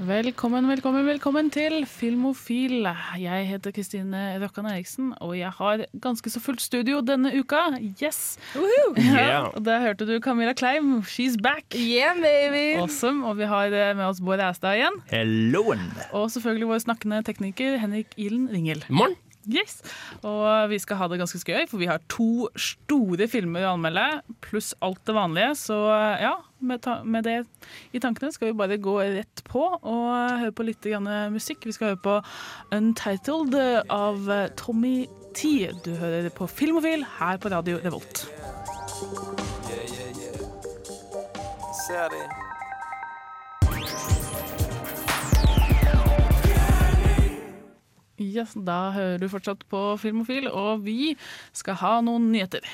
Velkommen, velkommen, velkommen til Filmofil. Jeg heter Kristine Røkkan Eriksen, og jeg har ganske så fullt studio denne uka. Yes! Ja, og Der hørte du Camilla Kleim. She's back. Yeah, baby! Awesome. Og vi har eh, med oss Bård Æstad igjen. Helloen! Og selvfølgelig vår snakkende tekniker Henrik Ilen Ringel. Morgen. Yes. Og vi skal ha det ganske skøy, for vi har to store filmer å anmelde, pluss alt det vanlige. Så ja, med, med det i tankene skal vi bare gå rett på og høre på litt musikk. Vi skal høre på Untitled av Tommy T. Du hører på Filmofil her på Radio Revolt. Ser de. Yes, da hører du fortsatt på Filmofil, og vi skal ha noen nyheter.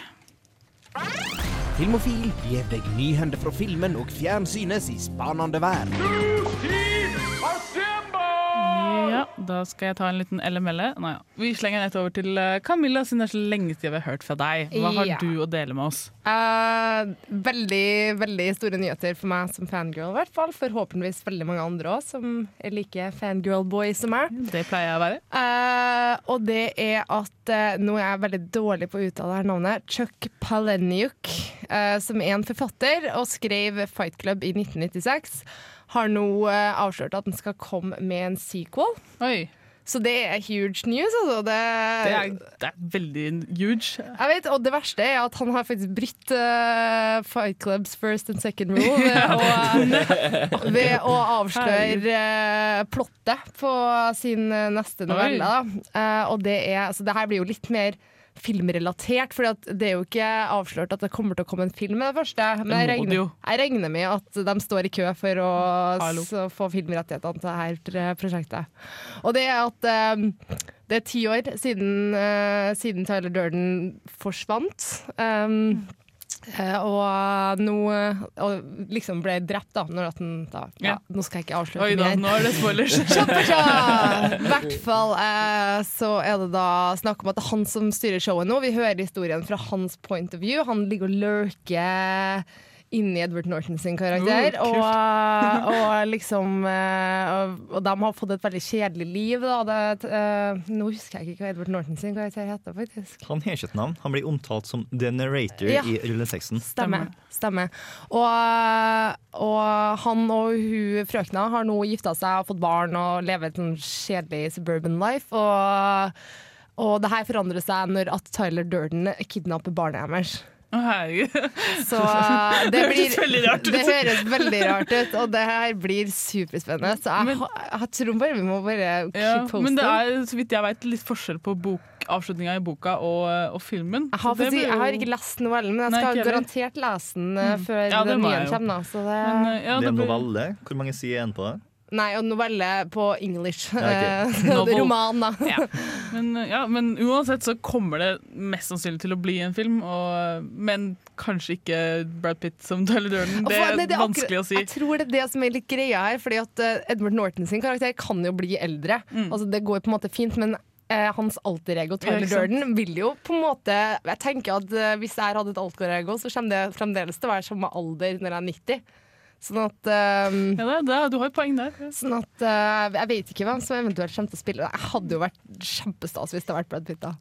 Filmofil gir deg nyhender fra filmen og fjernsynets i spanende verden. Ja, da skal jeg ta en liten LML-e. ja. Vi slenger rett over til eh, Camilla, siden det er så lenge siden vi har hørt fra deg. Hva har Ja. du å dele med oss? Uh, veldig veldig store nyheter for meg som fangirl, i hvert fall. Forhåpentligvis veldig mange andre òg, som er like fangirl-boy som meg. Det pleier jeg å være. Uh, og det er at uh, Nå er jeg veldig dårlig på å uttale her navnet. Chuck Palahniuk, eh, som er en forfatter og skrev Fight Club i 1996, har nå eh, avslørt at den skal komme med en sequel. Oi, Så det er huge news, altså. Det, det er, det er veldig huge. Jeg vet, og det verste er at han har faktisk brytt uh, Fight Clubs first and second rule ved å, ved å avsløre uh, plottet på sin eh, neste novelle. Eh, og det er, altså det her blir jo litt mer filmrelatert, for det er jo ikke avslørt at det kommer til å komme en film med det første. Men jeg regner, jeg regner med at de står i kø for å få filmrettighetene til dette prosjektet. Og det er at um, det er ti år siden, uh, siden Tyler Durden forsvant. Um, eh, og nå eh, og liksom ble drept, da. Når at den da ja, Ja. Nå skal jeg ikke avsløre Oi da, mer. nå er det spoilers. I hvert fall eh, så er det da snakk om at det er han som styrer showet nå. Vi hører historien fra hans point of view. Han ligger og lurker inni Edward Norton sin karakter. Oh, og, og liksom eh, og, og de har fått et veldig kjedelig liv. Da. Det, uh, nå husker jeg ikke hva Edward Norton sin karakter heter, faktisk. Han har ikke et navn. Han blir omtalt som the narrator Ja. i rulleteksten. Stemmer. Stemmer. Og, og han og hun frøkna har nå gifta seg og fått barn og lever et sånn kjedelig suburban life. Og, og det her forandrer seg når at Tyler Durden kidnapper barnet deres. Så uh, det, Det blir, høres veldig rart ut. det høres veldig rart ut, og det her blir superspennende. Så jeg, Men- jeg tror bare vi må bare keep Ja, men det er, så vidt jeg vet, litt forskjell på bok, avslutninga i boka og, og filmen. jeg har, det blir jeg har ikke lest novellen, men jeg skal Nei, garantert lese den mm. før Ja, den nye kommer. Da, så det, Men, eh, ja, det er en blir- novelle. Hvor mange sider er den på det? Nei, og novelle på English. Ja, ok. Eh, Roman, da. Ja. Men, ja, men uansett så kommer det mest sannsynlig til å bli en film, og, men kanskje ikke Brad Pitt som Tyler Durden. Det er nei, det er vanskelig å si. Jeg tror det er det som er litt greia her, fordi at eh, Edward Norton sin karakter kan jo bli eldre. Mm. Altså Det går på en måte fint, men eh, hans alter ego Tyler? Durden vil jo på en måte Jeg tenker at hvis jeg hadde et alter ego, så kommer det fremdeles til å være samme alder når jeg er 90. Sånn at, um, Ja, det, det, du har et poeng der. sånn at uh, Jeg vet ikke hvem som eventuelt kommer til å spille. Jeg hadde jo vært kjempestas hvis det hadde vært Brad Pitt. da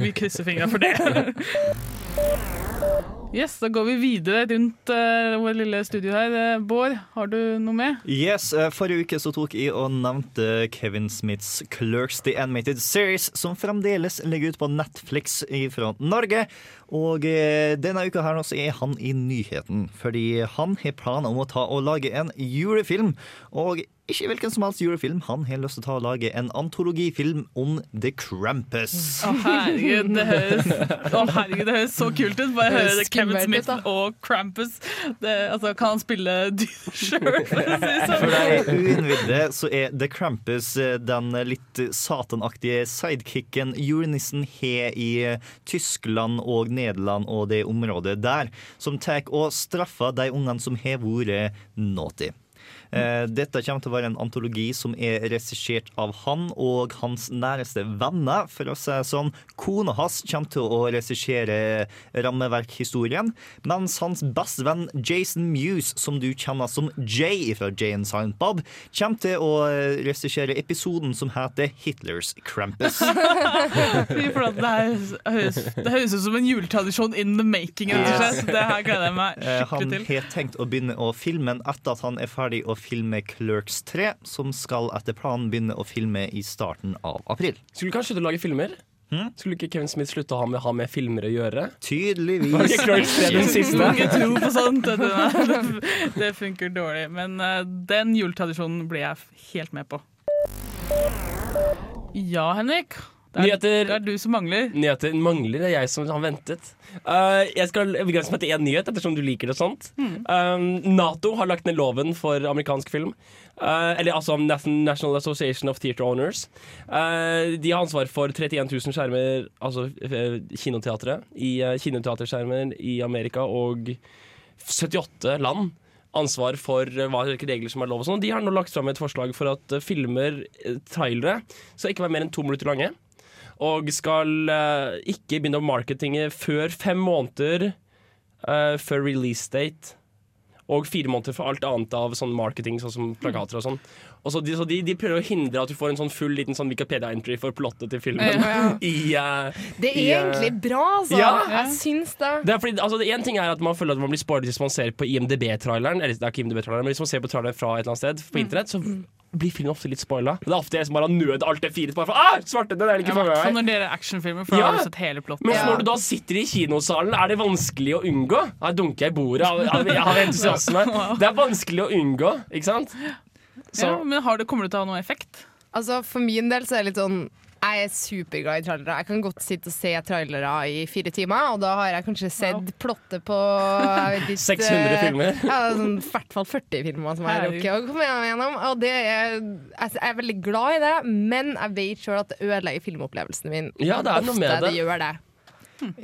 Vi krysser fingra for det. Yes, Da går vi videre rundt uh, vår lille studio her. Eh, Bård, har du noe med? Yes, Forrige uke så tok jeg og nevnte Kevin Smiths Clerks The Animated Series, som fremdeles ligger ute på Netflix fra Norge. Og eh, denne uka her nå så er han i nyheten, fordi han har planer om å ta og lage en julefilm. Og ikke hvilken som helst julefilm, han har lyst til å ta og lage en antologifilm om The Krampus. Å herregud, det høres, oh, herregud, det høres så kult ut. Bare høre Kevin Smith da. og Krampus. Det, altså, kan han spille dyr sjøl, for å si For sånn? uinnvidde så er The Krampus eh, den litt satanaktige sidekicken julenissen har i eh, Tyskland og Nederland og det området der, som tar og straffer de ungene som har vært naughty. Eh, Dette kommer til å være en antologi som er regissert av han og hans næreste venner, for å si det sånn. Kona hans kommer til å regissere rammeverkhistorien, mens hans beste venn Jason Muse, som du kjenner som Jay fra Jane Silent Bob, kommer til å regissere episoden som heter Hitlers Krampus. Det, høres, ut som en juletradisjon in the making. Rett og slett. Det her gleder jeg meg Eh, skikkelig til. Han har tenkt å begynne å filme etter at han er ferdig å filme Clerks 3, som skal etter planen begynne å filme i starten av april. Skulle kanskje du lage filmer? Skulle ikke Kevin Smith slutte å ha med, ha med filmer å gjøre? Var Tydeligvis. ikke Clerks 3 den siste? ikke tro på sånt. Det, det funker dårlig. Men uh, den juletradisjonen blir jeg helt med på. Ja, Henrik. Det er, Nyheter. det er du som mangler. Nyheter mangler, det er jeg som har ventet. Uh, jeg skal begrense meg til én nyhet, ettersom du liker det sånt. Um, Nato har lagt ned loven for amerikansk film. Uh, eller altså National Association of Theatre Owners. Uh, de har ansvar for 31 000 skjermer, altså kinoteatret kinoteatre, i kinoteaterskjermer i Amerika og 78 land. Ansvar for hva hvilke regler som er lov og sånn. De har nå lagt fram et forslag for at filmer, trailere, skal ikke være mer enn to minutter lange og skal eh, ikke begynne å marketinge før fem måneder eh, før release date. Og fire måneder for alt annet av sånn marketing, sånn som plakater og sånn. Og så de, så de, de prøver å hindre at du får en sånn full liten sånn Wikipedia-entry for plottet til filmen. Ja. I, uh, Det er i, uh, egentlig bra, altså. Ja. Jeg syns det. det er fordi, altså, en ting er at man føler at man blir spoilet hvis man ser på IMDb-traileren. Eller det er ikke IMDb-traileren, men hvis man ser på traileren fra et eller annet sted på internett, så blir filmen ofte litt spoila. Det er ofte jeg som bare har nød alt det fire bare for, ah, svarte, den er ikke Ja, Sånn når det er actionfilmer, for Ja. har sett hele plottet. Men når du da sitter i kinosalen, er det vanskelig å unngå? Jeg dunker jeg i bordet av, av, av entusiasme. Det er vanskelig å unngå, ikke sant? Så Ja, men har det, Kommer det til å ha noe effekt? Altså, for min del så er det litt sånn jeg er superglad i trailere. Jeg kan godt sitte og se trailere i fire timer, og da har jeg kanskje sett plottet på ikke, 600 filmer. Ja, sånn, I hvert fall 40 filmer som jeg rukker å komme gjennom. Og det er, jeg er veldig glad i det, men jeg vet sjøl at det ødelegger filmopplevelsen min. Ja, det er noe med det. det. gjør det.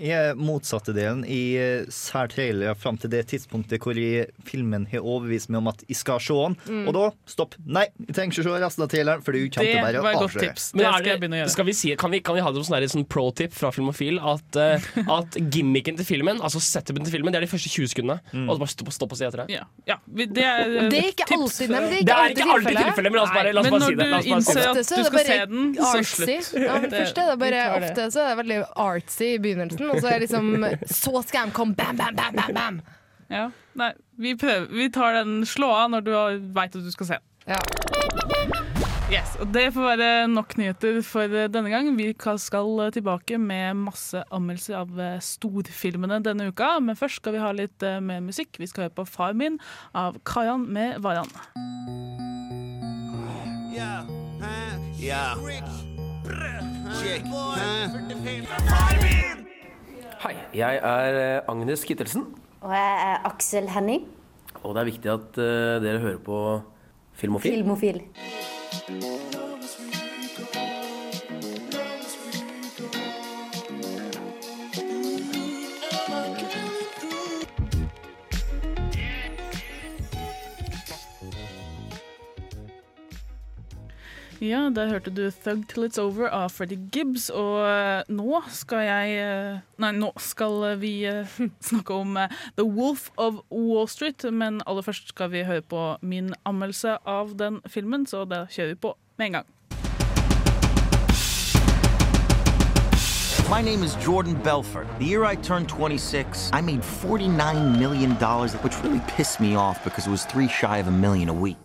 Jeg motsatte delen i eh, sær trailer fram til det tidspunktet hvor jeg, filmen har overbevist meg om at jeg skal se den. Mm. Og da stopp. Nei, jeg trenger ikke se resten av traileren, for Det var et å godt tips. Men Det er skal jeg begynne å gjøre. skal vi si, kan, vi, kan vi ha det som sånn sånn pro-tip fra Filmofil at, uh, at gimmicken til filmen, altså setupen til filmen, det er de første 20 sekundene. Mm. Og så bare stopp, stopp og si etter det. Ja, ja det er, Det er ikke tips. alltid, men det er Det ikke er alltid ikke alltid tilfellet. Tilfelle, men la oss bare, la oss bare når si det. La oss du bare si innser det. at du skal se den, så slutt. Ja, men Det- først er det bare, ofte så er det veldig artsy i begynnelsen, og så er liksom Så skal de komme, bam, bam, bam, bam, bam. Ja. Nei, vi prøver. Vi tar den slå av når du veit at du skal se. Ja. Yes, og Det får være nok nyheter for denne gang. Vi skal tilbake med masse anmeldelser av eh, storfilmene denne uka. Men først skal vi ha litt eh, mer musikk. Vi skal høre på Far min av Kayan med Varan. Hei, jeg er eh, Agnes Kittelsen, Og jeg er Aksel Henning, og det er viktig at eh, dere hører på Filmofil. filmofil. Ja, der hørte du 'Thug Till It's Over' av Freddie Gibbs. Og eh, nå skal jeg eh, Nei, nå skal vi eh, snakke om 'The Wolf of Wall Street'. Men aller først skal vi høre på min anmeldelse av den filmen, så da kjører vi på med en gang. My name is Jordan Belfort. The year I turned 26, I made $49 million, which really pissed me off because it was three shy of a million a week.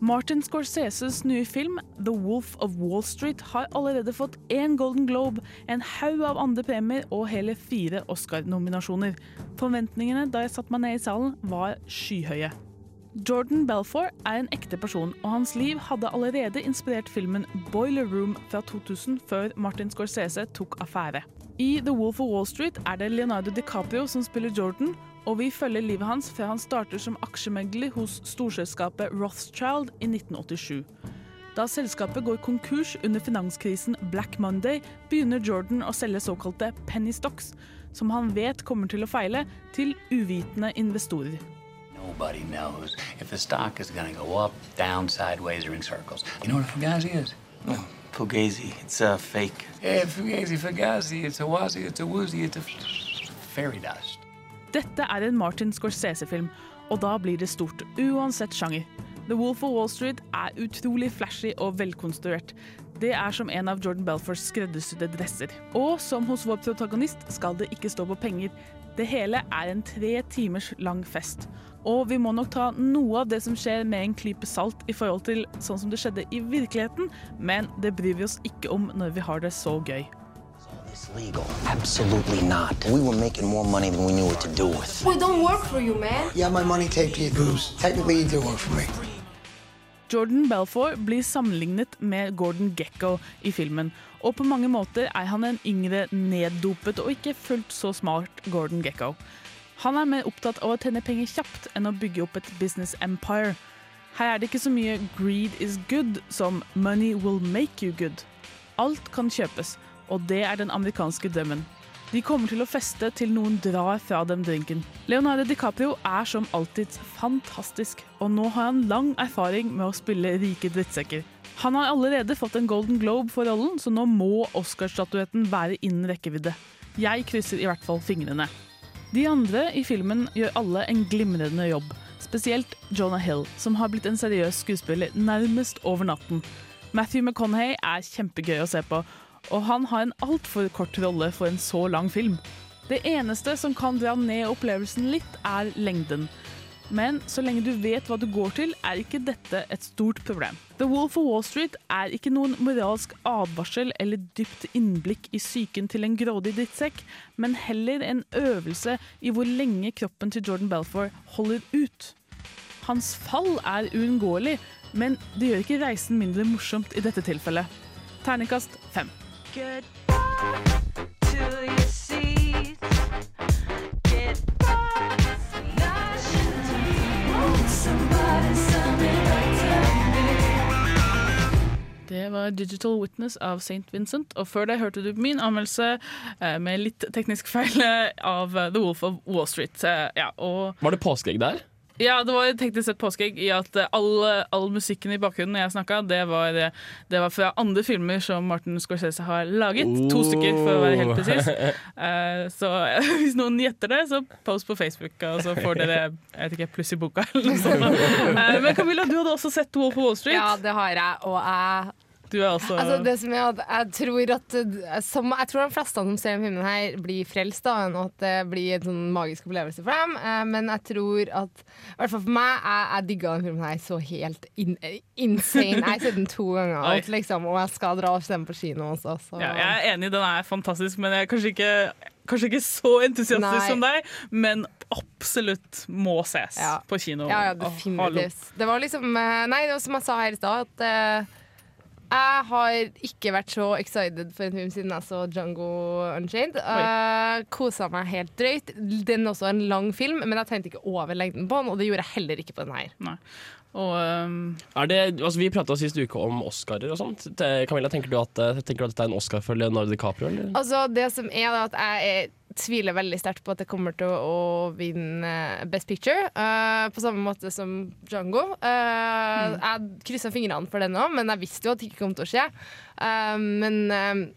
Martin Scorseses nye film 'The Wolf of Wall Street' har allerede fått én Golden Globe, en haug av andre premier og hele fire Oscar-nominasjoner. Forventningene da jeg satte meg ned i salen, var skyhøye. Jordan Belfour er en ekte person, og hans liv hadde allerede inspirert filmen 'Boiler Room' fra 2000 før Martin Scorsese tok affære. I The Wolf of Wall Street er det Leonardo DiCaprio som spiller Jordan, og vi følger livet hans før han starter som aksjemegler hos storselskapet Rothschild i 1987. Da selskapet går konkurs under finanskrisen Black Monday, begynner Jordan å selge såkalte penny stocks, som han vet kommer til å feile, til uvitende investorer. Nobody knows if the stock is going to go up, down, sideways, or in circles. You know what a fugazi is? No, Fugazi. It's a fake. Yeah, fugazi, fugazi. It's a wazi, it's a woozy, it's a fairy dust. Dette er en Martin Scorsese-film, og da blir det stort, uansett sjanger. The Wolf of Wall Street er utrolig flashy og velkonstruert. Det er som en av Jordan Belfords skreddersydde dresser. Og som hos vår protagonist skal det ikke stå på penger. Det hele er en tre timers lang fest. Og vi må nok ta noe av det som skjer med en klype salt i forhold til sånn som det skjedde i virkeligheten, men det bryr vi oss ikke om når vi har det så gøy. Legal. Absolutely not. We were making more money than we knew what to do with. We don't work for you, man. Yeah, my money taped to your boobs. Technically, you do work for me. Jordan Belfort blir sammenlignet med Gordon Gekko i filmen, og på mange måter er han en yngre, neddopet og ikke fullt så smart Gordon Gekko. Han er mer opptatt av å tjene penger kjapt enn å bygge opp et business empire. Her er det ikke så mye 'greed is good' som 'money will make you good'. Alt kan kjøpes, og det er den amerikanske drømmen. De kommer til å feste til noen drar fra dem drinken. Leonardo DiCaprio er som alltid fantastisk, og nå har han lang erfaring med å spille rike drittsekker. Han har allerede fått en Golden Globe for rollen, så nå må Oscar-statuetten være innen rekkevidde. Jeg krysser i hvert fall fingrene. De andre i filmen gjør alle en glimrende jobb. Spesielt Jonah Hill, som har blitt en seriøs skuespiller nærmest over natten. Matthew McConaughey er kjempegøy å se på, og han har en altfor kort rolle for en så lang film. Det eneste som kan dra ned opplevelsen litt, er lengden. Men så lenge du vet hva du går til, er ikke dette et stort problem. The Wolf of Wall Street er ikke noen moralsk advarsel eller dypt innblikk i psyken til en grådig drittsekk, men heller en øvelse i hvor lenge kroppen til Jordan Belfour holder ut. Hans fall er uunngåelig, men det gjør ikke reisen mindre morsomt i dette tilfellet. Terningkast fem. Det var Digital Witness av St. Vincent. Og før det hørte du min anmeldelse eh, med litt teknisk feil av The Wolf of Wall Street. Eh, ja, og Var det påskeegg der? Ja, det var teknisk sett påskeegg i at eh, all, all musikken i bakgrunnen jeg snakka, det, var, eh, det var fra andre filmer som Martin Scorsese har laget. To stykker, for å være helt presis. Uh, så hvis noen gjetter det, så post på Facebook, og så får dere jeg vet ikke, pluss i boka. Eller noe sånt. Uh, men Camilla, du hadde også sett Wolf of Wall Street. Ja, det har jeg, og jeg Du er også Altså, det som er at jeg tror at som, Jeg tror de fleste som ser filmen her, blir frelst, da, og at det blir en sånn magisk opplevelse for dem. Eh, men jeg tror at I hvert fall for meg, jeg, jeg digga den filmen her så helt in, insane. Jeg har sett den to ganger, alt, liksom, og jeg skal dra og se den på kino også. Så. Ja, jeg er enig, den er fantastisk, men jeg er kanskje ikke, kanskje ikke så entusiastisk Nei. som deg. Men absolutt må ses Ja. på kino. Ja, ja, definitivt. Det var liksom eh, Nei, det var som jeg sa her i stad, at eh, jeg har ikke vært så excited for en film siden jeg så Django Unchained. Uh, Kosa meg helt drøyt. Den er også en lang film, men jeg tenkte ikke over lengden på den, og det gjorde jeg heller ikke på den her. Nei. Og um, Er det, altså vi prata sist uke om Oscarer og sånt. Camilla, tenker du, at, eh, tenker du at dette er en Oscar for Leonardo DiCaprio? Eller? Altså, det som er at jeg er, tviler veldig sterkt på at det kommer til å vinne Best Picture. Uh, på samme måte som Django. mm. Jeg kryssa fingrene for den òg, men jeg visste jo at det ikke kom til å skje. Uh, men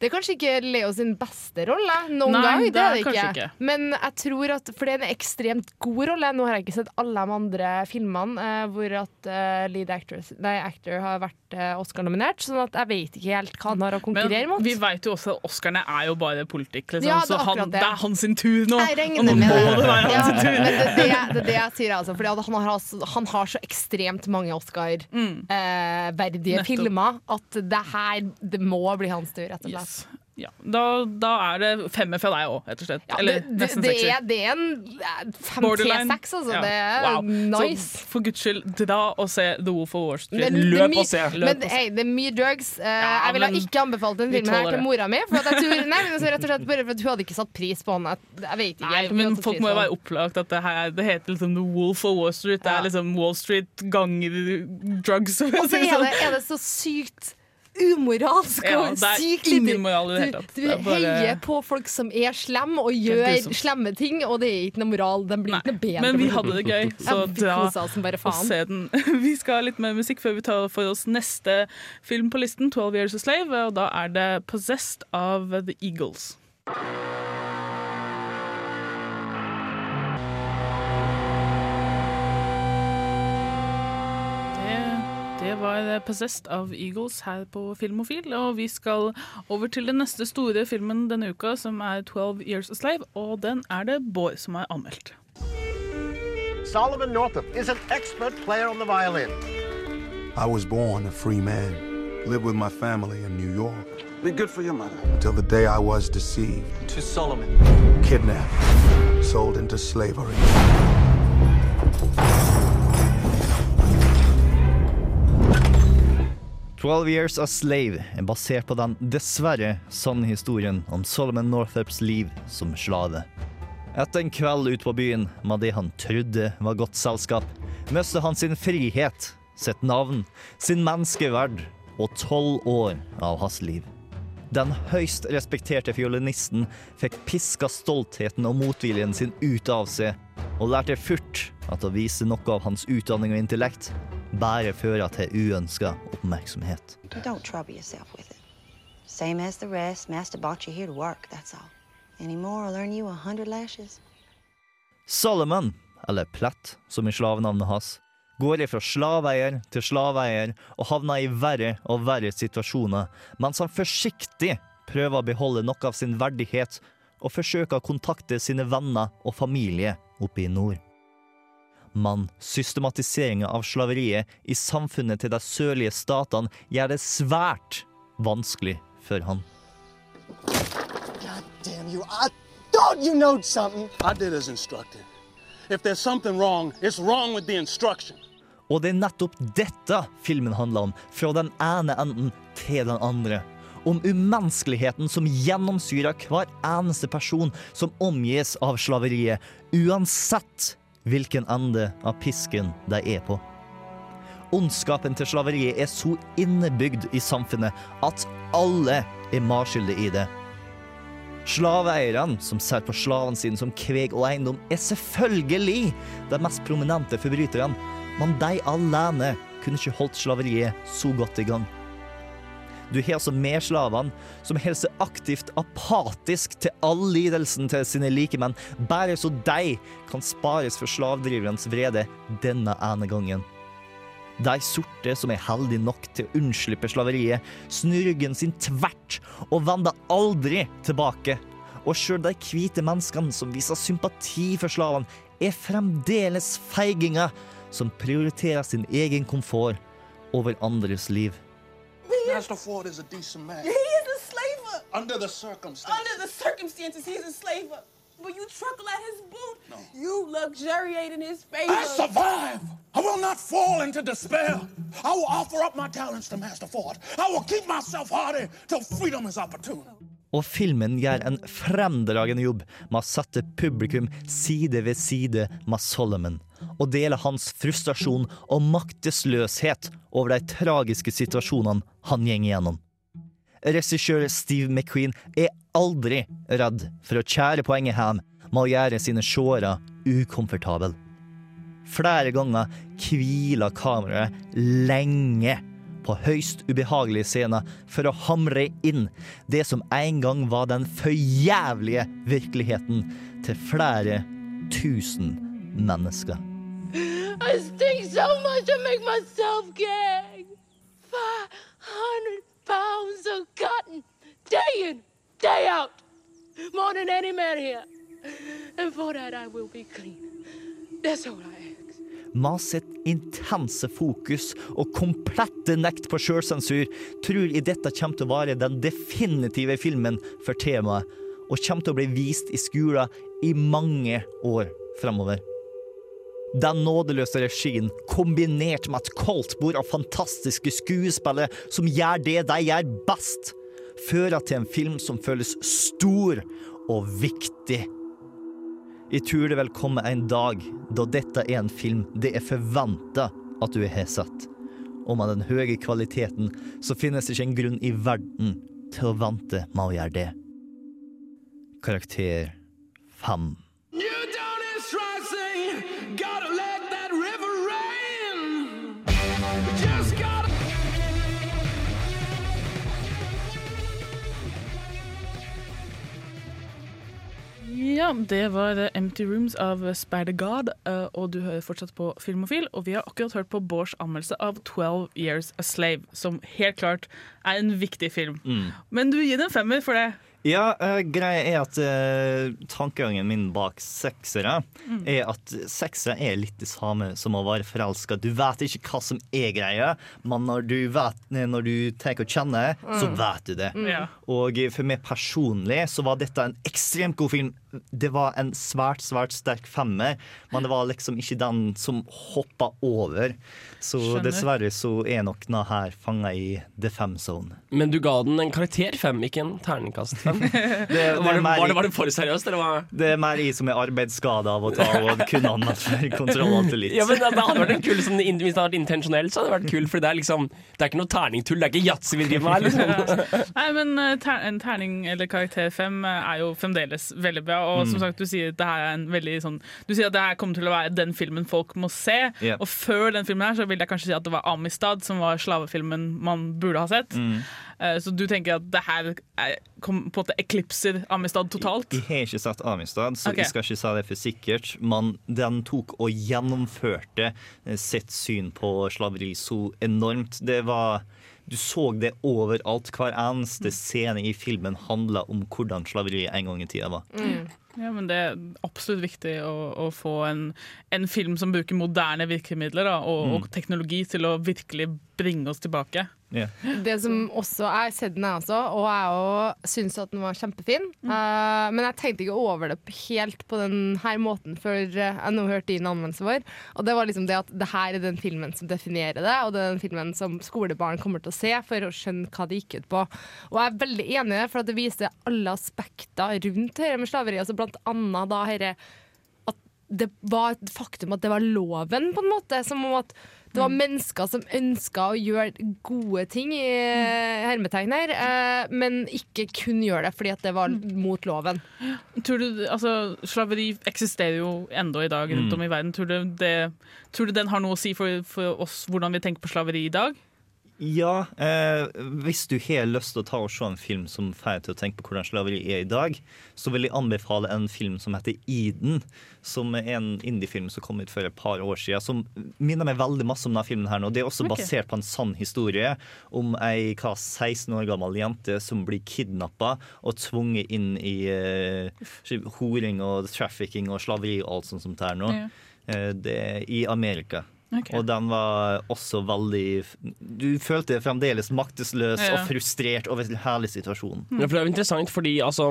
det er kanskje ikke Leo sin beste rolle noen Nei, gang. det er det ikke. ikke. Men jeg tror at For det er en ekstremt god rolle. Nå har jeg ikke sett alle de andre filmene eh, hvor at eh, lead actress, nei, actor har vært eh, Oscar-nominert, sånn at jeg vet ikke helt hva han har å konkurrere men mot. vi vet jo også at Oscarene er jo bare politikk. Liksom. Ja, så han, det. er hans sin tur nå. Jeg Og nå med må det. det være hans sin tur. men det, det, det det jeg sier, altså. Fordi han, har, altså- han har så ekstremt mange Oscar-verdige Nettopp. filmer at det her det må bli hans tur, rett og slett. Ja, da, da er det femmer fra deg òg, rett og slett. Ja, Eller det, det, nesten det, sekser. er, det er en fem, tre, Borderline. seks, altså. Ja. Det er Wow. nice. Så for guds skyld, dra og se The Wolf of Wall Street. Men det Løp og se. Men Løp se. det er mye drugs. Eh, jeg ville ikke anbefalt den filmen her til mora mi. For at jeg tror, nei, men altså, rett og slett bare for at Hun hadde ikke satt pris på den. Jeg, vet ikke. Nei, men folk må jo være opplagt at det, her, er- det heter liksom The Wolf of Wall Street. Det er liksom Wall Street ganger drugs. Og så er sånn. det, er det så sykt umoralsk Ja, og sykt lite-. Du, Det er du bare- heier på folk som er slemme og gjør slemme ting, og det er ikke noe moral. Den blir ikke noe bedre. Men vi hadde det gøy, Ja, så vi se den. Vi skal ha litt mer musikk før vi tar for oss neste film på listen, 'Twelve Years a Slave', og da er det 'Possessed' av The Eagles. Det, det var 'Possessed' av Eagles her på Filmofil, og vi skal over til den neste store filmen denne uka, som er 'Twelve Years a Slave', og den er det Bård som har anmeldt. Solomon Northup is an expert player on the violin. I was born a free man, lived with my family in New York. Be good for your mother. Until the day I was deceived, To Solomon. kidnapped, sold into slavery. Twelve Years a Slave er basert på den dessverre sanne historien om Solomon Northups liv som slave. Etter en kveld ute på byen med det han trodde var godt selskap, mistet han sin frihet, sitt navn, sin menneskeverd og tolv år av hans liv. Den høyst respekterte fiolinisten fikk piska stoltheten og motviljen sin ut av seg, og lærte furt at å vise noe av hans utdanning og intellekt bare fører til uønska oppmerksomhet. Don't trouble yourself with it. Same as the rest. Master brought you here to work, that's all. Any more, I'll earn you a hundred lashes. Solomon, eller Platt som i slavenavnet hans, går ifra slaveeier til slaveeier og havner i verre og verre situasjoner, mens han forsiktig prøver å beholde noe av sin verdighet og forsøker å kontakte sine venner og familie oppe i nord. Men systematiseringa av slaveriet i samfunnet til de sørlige statene gjør det svært vanskelig for han. Damn you, I thought you knowed something. I did as instructed. If there's something wrong, it's wrong with the instruction. Og det er nettopp dette filmen handler om, fra den ene enden til den andre. Om umenneskeligheten som gjennomsyrer hver eneste person som omgis av slaveriet, uansett hvilken ende av pisken de er på. Ondskapen til slaveriet er så innebygd i samfunnet at alle er marskyldige i det. Slaveeierne som ser på slavene sine som kveg og eiendom, er selvfølgelig de mest prominente forbryterne, men de alene kunne ikke holdt slaveriet så godt i gang. Du har altså medslavene som holder seg aktivt apatisk til all lidelsen til sine likemenn, bare så de kan spares for slavdriverens vrede denne ene gangen. De sorte som er heldige nok til å unnslippe slaveriet, snur ryggen sin tvert og vender aldri tilbake. Og sjøl de hvite menneskene som viser sympati for slavene, er fremdeles feiginger som prioriterer sin egen komfort over andres liv. Master Ford is a decent man. He is a slaver. Under the circumstances. Under the circumstances, he's a slaver. But you truckle at his boot. No. You luxuriate in his favor. I survive. I will not fall into despair. I will offer up my talents to Master Ford. I will keep myself hardy till freedom is opportune. Og filmen gjør en fremdragende jobb med å sette publikum side ved side med Solomon, og dele hans frustrasjon og maktesløshet over de tragiske situasjonene han går igjennom. Regissør Steve McQueen er aldri redd for å kjære poenget hjem med å gjøre sine seere ukomfortable. Flere ganger hviler kameraet lenge på høyst ubehagelige scener for å hamre inn det som en gang var den forjævlige virkeligheten til flere tusen mennesker. I stink so much I make myself gag. Five hundred pounds of cotton, day in, day out. More than any man here. And for that I will be clean. That's all I ask. Med sitt intense fokus og komplette nekt på sjølsensur tror jeg dette kommer til å være den definitive filmen for temaet, og kommer til å bli vist i skolen i mange år fremover. Den nådeløse regien, kombinert med et koldtbord av fantastiske skuespillere som gjør det de gjør best, fører til en film som føles stor og viktig. Jeg tror det vil komme en dag da dette er en film det er forventa at du har sett. og med den høye kvaliteten, så finnes det ikke en grunn i verden til å vente med å gjøre det. Karakter fem. Ja, det var eh, Empty Rooms av Spider God, eh, og du hører fortsatt på Filmofil. Og vi har akkurat hørt på Bårds anmeldelse av 12 Years a Slave, som helt klart er en viktig film. Mm. Men du gir den femmer for det. Ja, uh, greia er at uh, tankegangen min bak seksere Mm. er at seksere er litt det samme som å være forelska. Du vet ikke hva som er greia, men når du, vet, når du tar og kjenner, så Mm. vet du det. Mm. Og for meg personlig så var dette en ekstremt god film. Det var en svært, svært sterk femmer, men det var liksom ikke den som hoppa over. Så Skjønner. dessverre så er nok denne her fanga i the fem zone. Men du ga den en karakter fem, ikke en terningkast fem. det var, det, var, det, var det for seriøst, eller hva? Det er mer jeg som er arbeidsskada av å ta og kunne annet for kontroll alt det litt. Ja, men det, hadde vært en kul som, Hvis det hadde vært intensjonelt, så hadde det vært kult. For det er liksom Det er ikke noe terningtull, det er ikke yatzy vi driver med her. Liksom. Nei, men eh, ter en terning eller karakter fem eh, er jo fremdeles veldig bra. Og som Mm. sagt, du sier er sånn Du sier at det her kommer til å være den filmen folk må se. Ja. Og før den filmen her så vil jeg kanskje si at det var Amistad som var slavefilmen man burde ha sett. Mm. Eh, Så du tenker at det her er, kom, på en måte eklipser Amistad totalt? Jeg har ikke sett Amistad, så okay. jeg skal ikke si det for sikkert. Men den tok og gjennomførte eh, sitt syn på slaveri så enormt. Det var Du så det overalt. Hver eneste scene i filmen handla om hvordan slaveri en gang i tida var. Ja, men Det er absolutt viktig å, å få en, en film som bruker moderne virkemidler da, og, og Mm. teknologi til å virkelig bringe oss tilbake. Yeah. Det som også er sett den, jeg også, og jeg syns at den var kjempefin. Eh, men jeg tenkte ikke over det helt på denne måten før eh, jeg nå hørte din anmeldelse vår. Og det var liksom det at det her er den filmen som definerer det, og det er den filmen som skolebarn kommer til å se for å skjønne hva det gikk ut på. Og jeg er veldig enig i det, for at det viser alle aspekter rundt dette med slaveri. Altså blant annet da dette at det var et faktum at det var loven, på en måte. Som om at det var mennesker som ønska å gjøre gode ting, i hermetegn her, eh, men ikke kun gjøre det fordi at det var mot loven. Tror du, altså, Slaveri eksisterer jo ennå i dag rundt Mm. om i verden. Tror du, det, tror du den har noe å si for, for oss hvordan vi tenker på slaveri i dag? Ja, eh, hvis du har lyst til å ta og se en film som får deg til å tenke på hvordan slaveri er i dag, så vil jeg anbefale en film som heter Eden, som er en indiefilm som kom ut for et par år siden, som minner meg veldig masse om denne filmen her nå. Det er også okay. basert på en sann historie om ei hva, 16 år gammel jente som blir kidnappa og tvunget inn i eh, horing og trafficking og slaveri og alt sånt som det er nå. Ja. Eh, det i Amerika. Ok. Og den var også veldig Du følte deg fremdeles maktesløs Ja. og frustrert over hele situasjonen. Ja, for det er jo interessant fordi altså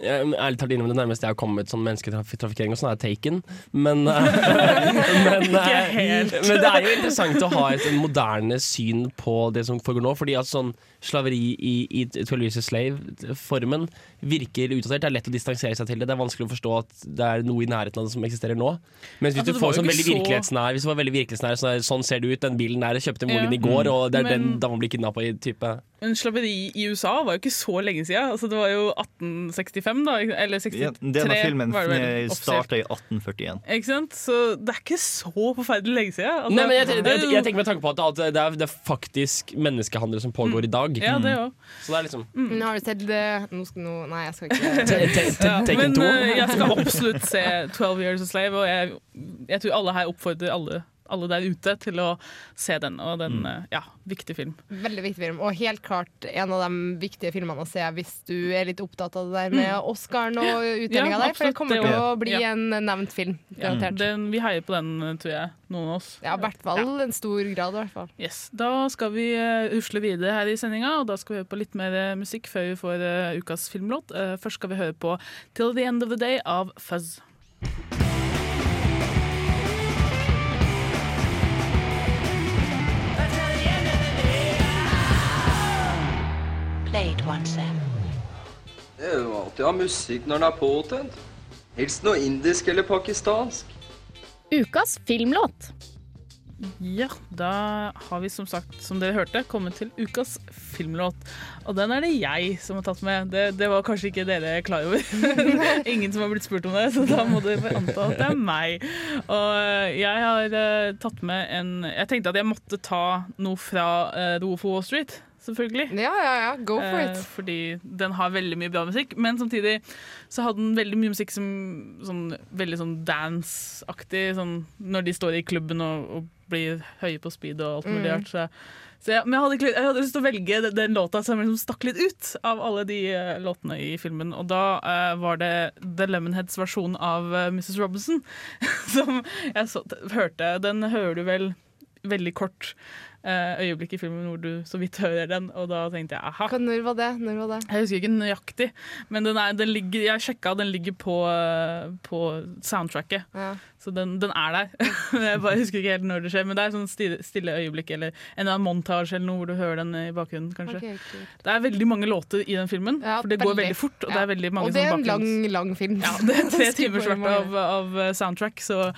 jeg, ærlig talt innom det nærmeste jeg har kommet sånn mennesketrafikkering og sånn, er Taken. Men, men, eh, men det er jo interessant å ha et moderne syn på det som foregår nå. Fordi at sånn slaveri i, i 12 Years Slave-formen virker utdatert. Det er lett å distansere seg til det. Det er vanskelig å forstå at det er noe i nærheten av det som eksisterer nå. Mens hvis Altså, du får sånn veldig så- virkelighetsnær Hvis det var veldig virkelighetsnær sånn, sånn ser det ut, den bilen der kjøpte moren Ja. i går, og det er Men- den dama blir kidnappa i type Men slaveri i USA var jo ikke så lenge siden. Altså, det var jo 1865, da. Eller 63 Ja, denne filmen eh, starta i 1841. Ikke sant? Så det er ikke så forferdelig lenge siden. Altså, Nei, men jeg, jeg, jeg, jeg tenker med tanke på at det er, det er faktisk menneskehandel som pågår i dag. Mm. Ja, det òg. Så det er liksom Men har du sett det nå skal, nå, Nei, jeg skal ikke te- men 2. eh, jeg skal absolutt se 12 Years a Slave, og jeg, jeg tror alle her oppfordrer alle, alle der ute til å se den. Og den, eh, ja, viktig film. Veldig viktig film, og helt klart en av de viktige filmene å se hvis du er litt opptatt av det der med Oscaren og utdelinga Ja, der, for det kommer det til å bli Ja. en nevnt film. Ja, den, vi heier på den, tror jeg. Noen av oss. Ja, i hvert fall en stor grad, i hvert fall. Yes. Da skal vi eh, rusle videre her i sendinga, og da skal vi høre på litt mer eh, musikk før vi får ukas filmlåt. Først skal vi høre på 'Till the End of the Day' av Fuzz. Play it once, Sam. Det er jo alltid å ha musikk når den er påtent. Helst noe indisk eller pakistansk. Ukas filmlåt. Ja, da har vi som sagt, som dere hørte, kommet til ukas filmlåt. Og den er det jeg som har tatt med. Det, det var kanskje ikke dere klar over. Ingen som har blitt spurt om det, så da må dere anta at det er meg. Og jeg har eh, tatt med en Jeg tenkte at jeg måtte ta noe fra uh, The Wall Street. Selvfølgelig. Ja, ja, ja, go for Eh, it. fordi den har veldig mye bra musikk, men samtidig så hadde den veldig mye musikk som sånn, veldig sånn dance-aktig. Sånn, når de står i klubben og, og blir høye på speed og alt mulig Mm. rart. Så, så jeg, men jeg hadde, ikke- jeg hadde lyst til å velge den, den låta som liksom stakk litt ut av alle de uh, låtene i filmen. Og da uh, var det The Lemonheads versjon av uh, Mrs. Robinson som jeg så, hørte. Den hører du vel veldig kort eh, øyeblikk i filmen hvor du så vidt hører den, og da tenkte jeg aha. Når var det? Når var det? Jeg husker ikke nøyaktig, men den er, den ligger, jeg sjekka, den ligger på, eh, på soundtracket. Så den, den er der. jeg bare husker ikke helt når det skjer, men det er sånn stille, stille øyeblikk eller en eller annen montasje eller noe hvor du hører den i bakgrunnen, kanskje. Okay. Det er veldig mange låter i den filmen, for det går veldig. veldig fort. Og det er veldig mange Og det er en lang, lang film. ja, det er tre timer timers verdt av, av eh, soundtrack, så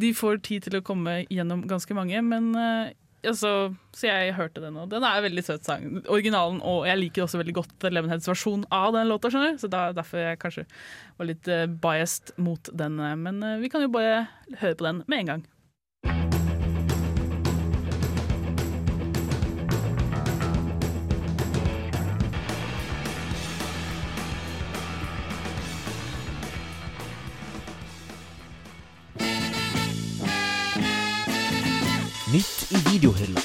de får tid til å komme gjennom ganske mange. Men eh, altså, så jeg hørte den, og den er en veldig søt sang. Originalen, og jeg liker også veldig godt Lemonheads versjon av den låta, skjønner. Så da, derfor jeg kanskje var litt eh, biased mot den. eh, Men eh, vi kan jo bare høre på den med en gang. Videohylla.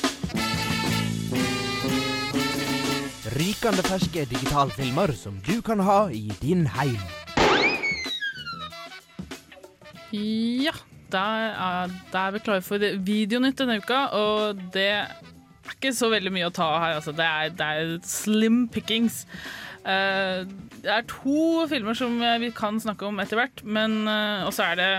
Rykende ferske digitalfilmer som du kan ha i din heim. Ja, da er, da er vi klare for videonytt denne uka, og det er ikke så veldig mye å ta her. Altså. Det, er, det er slim pickings. Uh, det er to filmer som vi kan snakke om etter hvert, men uh, også er det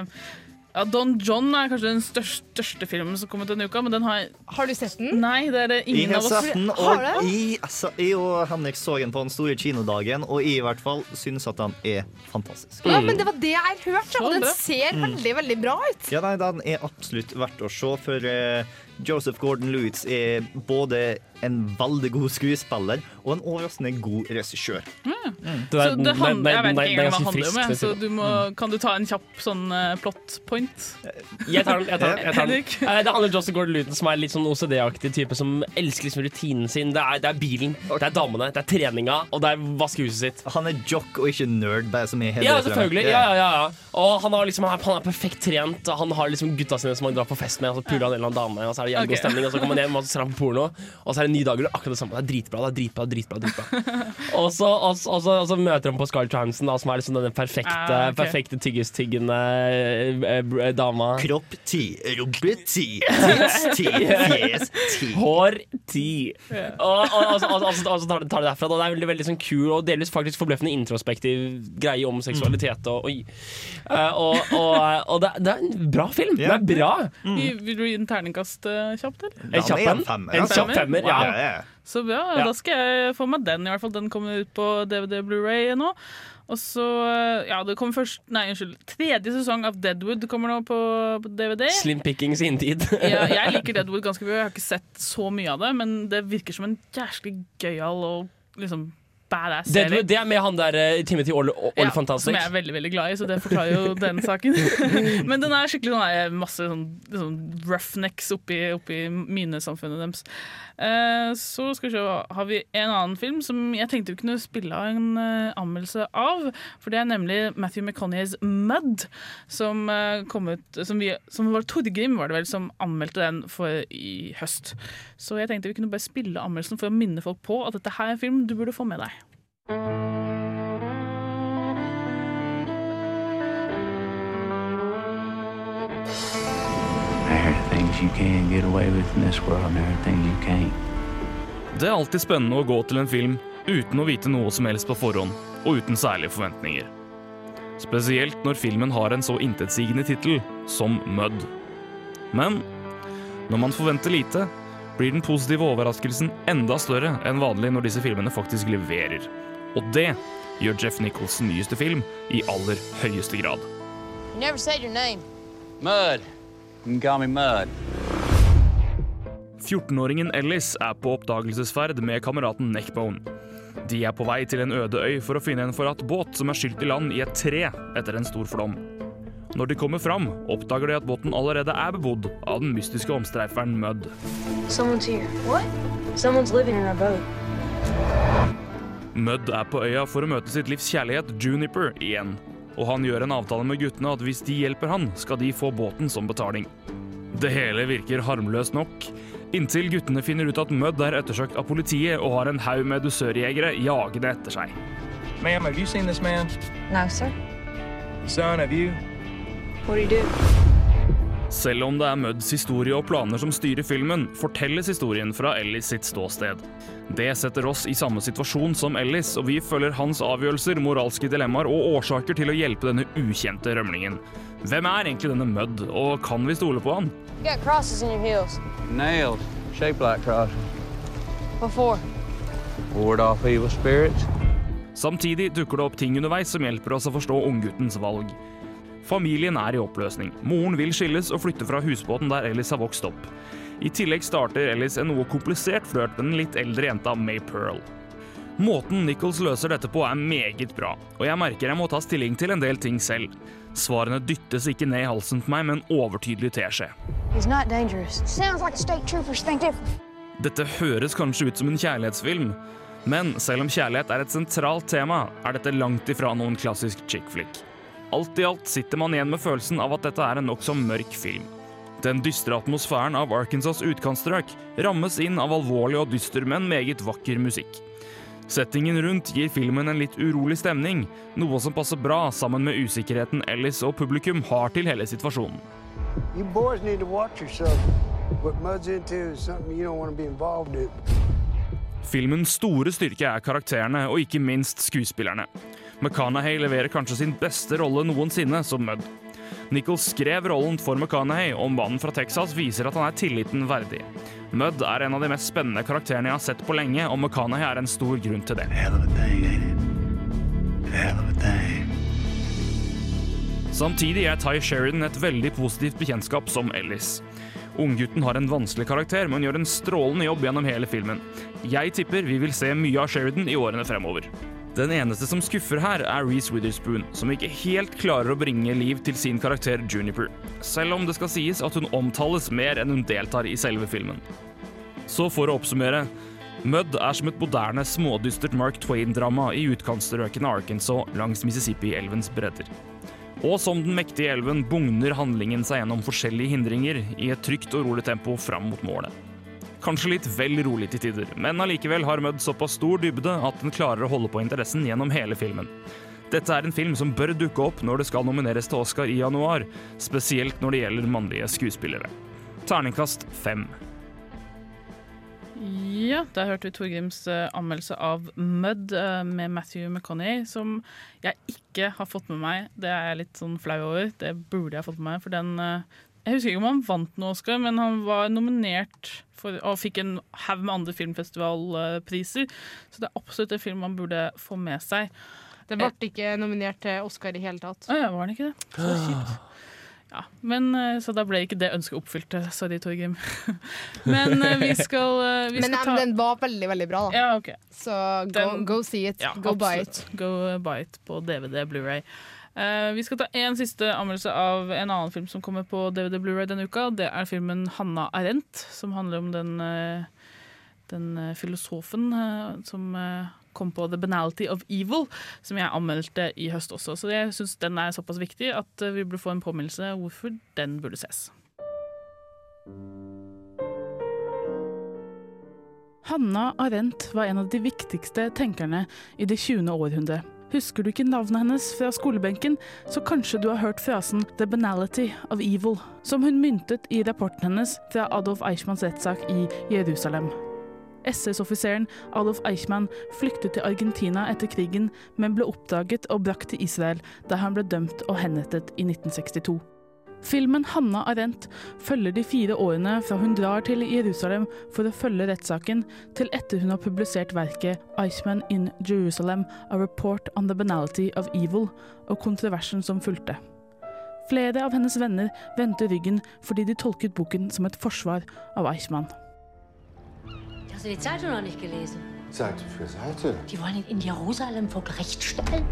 ja, Don John er kanskje den største, største filmen som kom ut denne uka, men den har Har du sett den? Nei, det er det Jeg ingen har av oss sett den, Har og jeg, altså, jeg og Henrik så den på den store kinodagen, og jeg i hvert fall synes at den er fantastisk. Ja, men det var det jeg har hørt, ja, og den ser Mm. veldig, veldig bra ut. Ja, nei, Den er absolutt verdt å se, for eh, Joseph Gordon-Lewis er både en veldig god skuespiller og en overraskende god regissør. Det Så er- det handler, jeg vet ikke engang hva det handler om. jeg, Så du må, kan du ta en kjapp sånn eh, plot point? Jeg tar den. jeg tar den, jeg tar den. Eh, Det handler om Joseph Gordon-Luton, som er litt sånn OCD-aktig type som elsker liksom rutinen sin. Det er, det er bilen, det er damene, det er treninga, og det er vaskehuset sitt. Han er jock og ikke nerd, bare som er hele Ja, selvfølgelig. Ja, ja, ja, ja. Og han, har liksom, han er perfekt trent. og Han har liksom gutta sine som han drar på fest med, og så puler han en eller annen dame, og så er det jævlig god stemning, og så kommer han hjem og ser han på porno, og så er det en ny dag, og det er akkurat det samme. Det er dritbra, det er dritbra, dritbra. dritbra. og, så, og, og, så, og så møter han på Scarlett Johansson, da, som er liksom denne perfekte, Ah, okay. perfekte tyggistyggende eh, eh, dama. Kropp ti, rumpe ti, tids ti, fjes ti. Hår ti. Og, og, og, så- og, og, så- og så tar det, tar det derfra. Da. Det er veldig, veldig sånn kul og delvis faktisk forbløffende introspektiv greie om seksualitet. Og, oi. Eh, og, og, og det, det er en bra film. Det er bra. Vil vil du gi den terningkast eh, kjapt, eller? En kjapp en. En kjapp femmer, ja. Så bra. Ja. Da skal jeg få meg den. i hvert fall Den kommer ut på DVD Blu-ray nå. Og så Ja, det kommer først Nei, unnskyld. Tredje sesong av Deadwood kommer nå på, på DVD. Slim pickings sin tid. ja, jeg liker Deadwood ganske mye. Jeg har ikke sett så mye av det, men det virker som en jævlig gøyal og liksom badass serie. Det, det er med han der eh, Timothy Ol Ja, Olifantastic. som jeg er veldig veldig glad i, så det forklarer jo den saken. Men den er skikkelig sånn, masse sånn, sånn roughnecks oppi, oppi minesamfunnet deres. Uh, så skal vi se, har vi en annen film som jeg tenkte vi kunne spille av en uh, anmeldelse av. For det er nemlig Matthew McConaughey's Mud, som kom ut som, vi, som var Torgrim var det vel som anmeldte den for i høst. Så jeg tenkte vi kunne bare spille anmeldelsen for å minne folk på at dette her er en film du burde få med deg. Det er alltid spennende å gå til en film uten å vite noe som helst på forhånd, og uten særlige forventninger. Spesielt når filmen har en så intetsigende tittel som Mud. Men når man forventer lite, blir den positive overraskelsen enda større enn vanlig når disse filmene faktisk leverer. Og det gjør Jeff Nichols' nyeste film i aller høyeste grad. You never said your name. Mud. You can call me Mud. 14-åringen Ellis er på oppdagelsesferd med kameraten Neckbone. De er på vei til en øde øy for å finne en forlatt båt som er skylt i land i et tre etter en stor flom. Når de kommer fram, oppdager de at båten allerede er bebodd av den mystiske omstreiferen Mudd. Mudd er på øya for å møte sitt livs kjærlighet Juniper igjen. Og han gjør en avtale med guttene at hvis de hjelper han, skal de få båten som betaling. Det hele virker harmløst nok, inntil guttene finner ut at Mudd er ettersøkt av politiet og har en haug med dusørjegere jagende etter seg. Ma'am, have you seen this man? No, sir. Son, have you? What do you do? Selv om det er Mudds historie og planer som styrer filmen, fortelles historien fra Ellis sitt ståsted. Det setter oss i samme situasjon som Ellis, og vi følger hans avgjørelser, moralske dilemmaer og årsaker til å hjelpe denne ukjente rømlingen. Hvem er egentlig denne Mudd, og kan vi stole på han? Like. Samtidig dukker det opp ting underveis som hjelper oss å forstå ungguttens valg. Familien er i oppløsning. Moren vil skilles og flytte fra husbåten der Ellis har vokst opp. I tillegg starter Ellis en noe komplisert flørt med den litt eldre jenta May Pearl. Måten Nichols løser dette på er meget bra, og jeg merker jeg må ta stilling til en del ting selv. Svarene dyttes ikke ned i halsen på meg med en overtydelig teskje. Dette høres kanskje ut som en kjærlighetsfilm, men selv om kjærlighet er et sentralt tema, er dette langt ifra noen klassisk chick flick. Alt i alt sitter man igjen med følelsen av at dette er en nokså mørk film. Den dystre atmosfæren av Arkansas utkantstrøk rammes inn av alvorlig og dyster, men meget vakker musikk. Settingen rundt gir filmen en litt urolig stemning, noe som passer bra sammen med usikkerheten Ellis og publikum har til hele situasjonen. Filmens store styrke er karakterene, og ikke minst skuespillerne. McConaughey leverer kanskje sin beste rolle noensinne som Mudd. Nichols skrev rollen for McConaughey, og mannen fra Texas viser at han er tilliten verdig. Mudd er en av de mest spennende karakterene jeg har sett på lenge, og McConaughey er en stor grunn til det. Samtidig er Ty Sheridan et veldig positivt bekjentskap som Ellis. Unggutten har en vanskelig karakter, men gjør en strålende jobb gjennom hele filmen. Jeg tipper vi vil se mye av Sheridan i årene fremover. Den eneste som skuffer her, er Reece Witherspoon, som ikke helt klarer å bringe liv til sin karakter Juniper, selv om det skal sies at hun omtales mer enn hun deltar i selve filmen. Så for å oppsummere. Mudd er som et moderne, smådystert Mark Twain-drama i utkantstrøkene Arkansas langs Mississippi-elvens bredder. Og som den mektige elven bugner handlingen seg gjennom forskjellige hindringer i et trygt og rolig tempo fram mot målet. Kanskje litt vel rolig til tider, men allikevel har Mudd såpass stor dybde at den klarer å holde på interessen gjennom hele filmen. Dette er en film som bør dukke opp når det skal nomineres til Oscar i januar, spesielt når det gjelder mannlige skuespillere. Terningkast fem. Ja, der hørte vi Torgrims eh, anmeldelse av Mud eh, med Matthew McConney, som jeg ikke har fått med meg. Det er jeg litt sånn flau over. Det burde jeg fått med meg, for den eh, Jeg husker ikke om han vant noe Oscar, men han var nominert for, og fikk en haug med andre filmfestivalpriser. Så det er absolutt en film man burde få med seg. Det ble ikke nominert til Oscar i hele tatt. Ah, ja, var den ikke det? Så kjipt. Ja, men eh, Så da ble ikke det ønsket oppfylt. eh, Sorry, Torgrim. men eh, vi skal, vi skal Men ta den var veldig, veldig bra, da. Ja, ok. Så go, Den- go see it. Ja, go buy it. absolutt. Go buy it på DVD, Blu-ray. Eh, vi skal ta en siste anmeldelse av en annen film som kommer på DVD Blu-ray denne uka. Det er filmen 'Hanna Arendt', som handler om den, eh, den eh, filosofen som kom på 'The Banality of Evil', som jeg anmeldte i høst også. Så jeg syns den er såpass viktig at vi burde få en påminnelse hvorfor den burde ses. Hanna Arendt var en av de viktigste tenkerne i det 20. århundre. Husker du ikke navnet hennes fra skolebenken, så kanskje du har hørt frasen 'the banality of evil', som hun myntet i rapporten hennes fra Adolf Eichmanns rettssak i Jerusalem. SS-offiseren Adolf Eichmann flyktet til Argentina etter krigen, men ble oppdaget og brakt til Israel, der han ble dømt og henrettet i 1962. Filmen 'Hanna Arendt' følger de fire årene fra hun drar til Jerusalem for å følge rettssaken, til etter hun har publisert verket 'Iceman in Jerusalem A Report on the Banality of Evil' og kontroversen som fulgte. Flere av hennes venner vendte ryggen fordi de tolket boken som et forsvar av Eichmann. Hast du die Zeitung noch nicht gelesen? Seite für Seite. Die wollen ihn in Jerusalem vor Gericht stellen.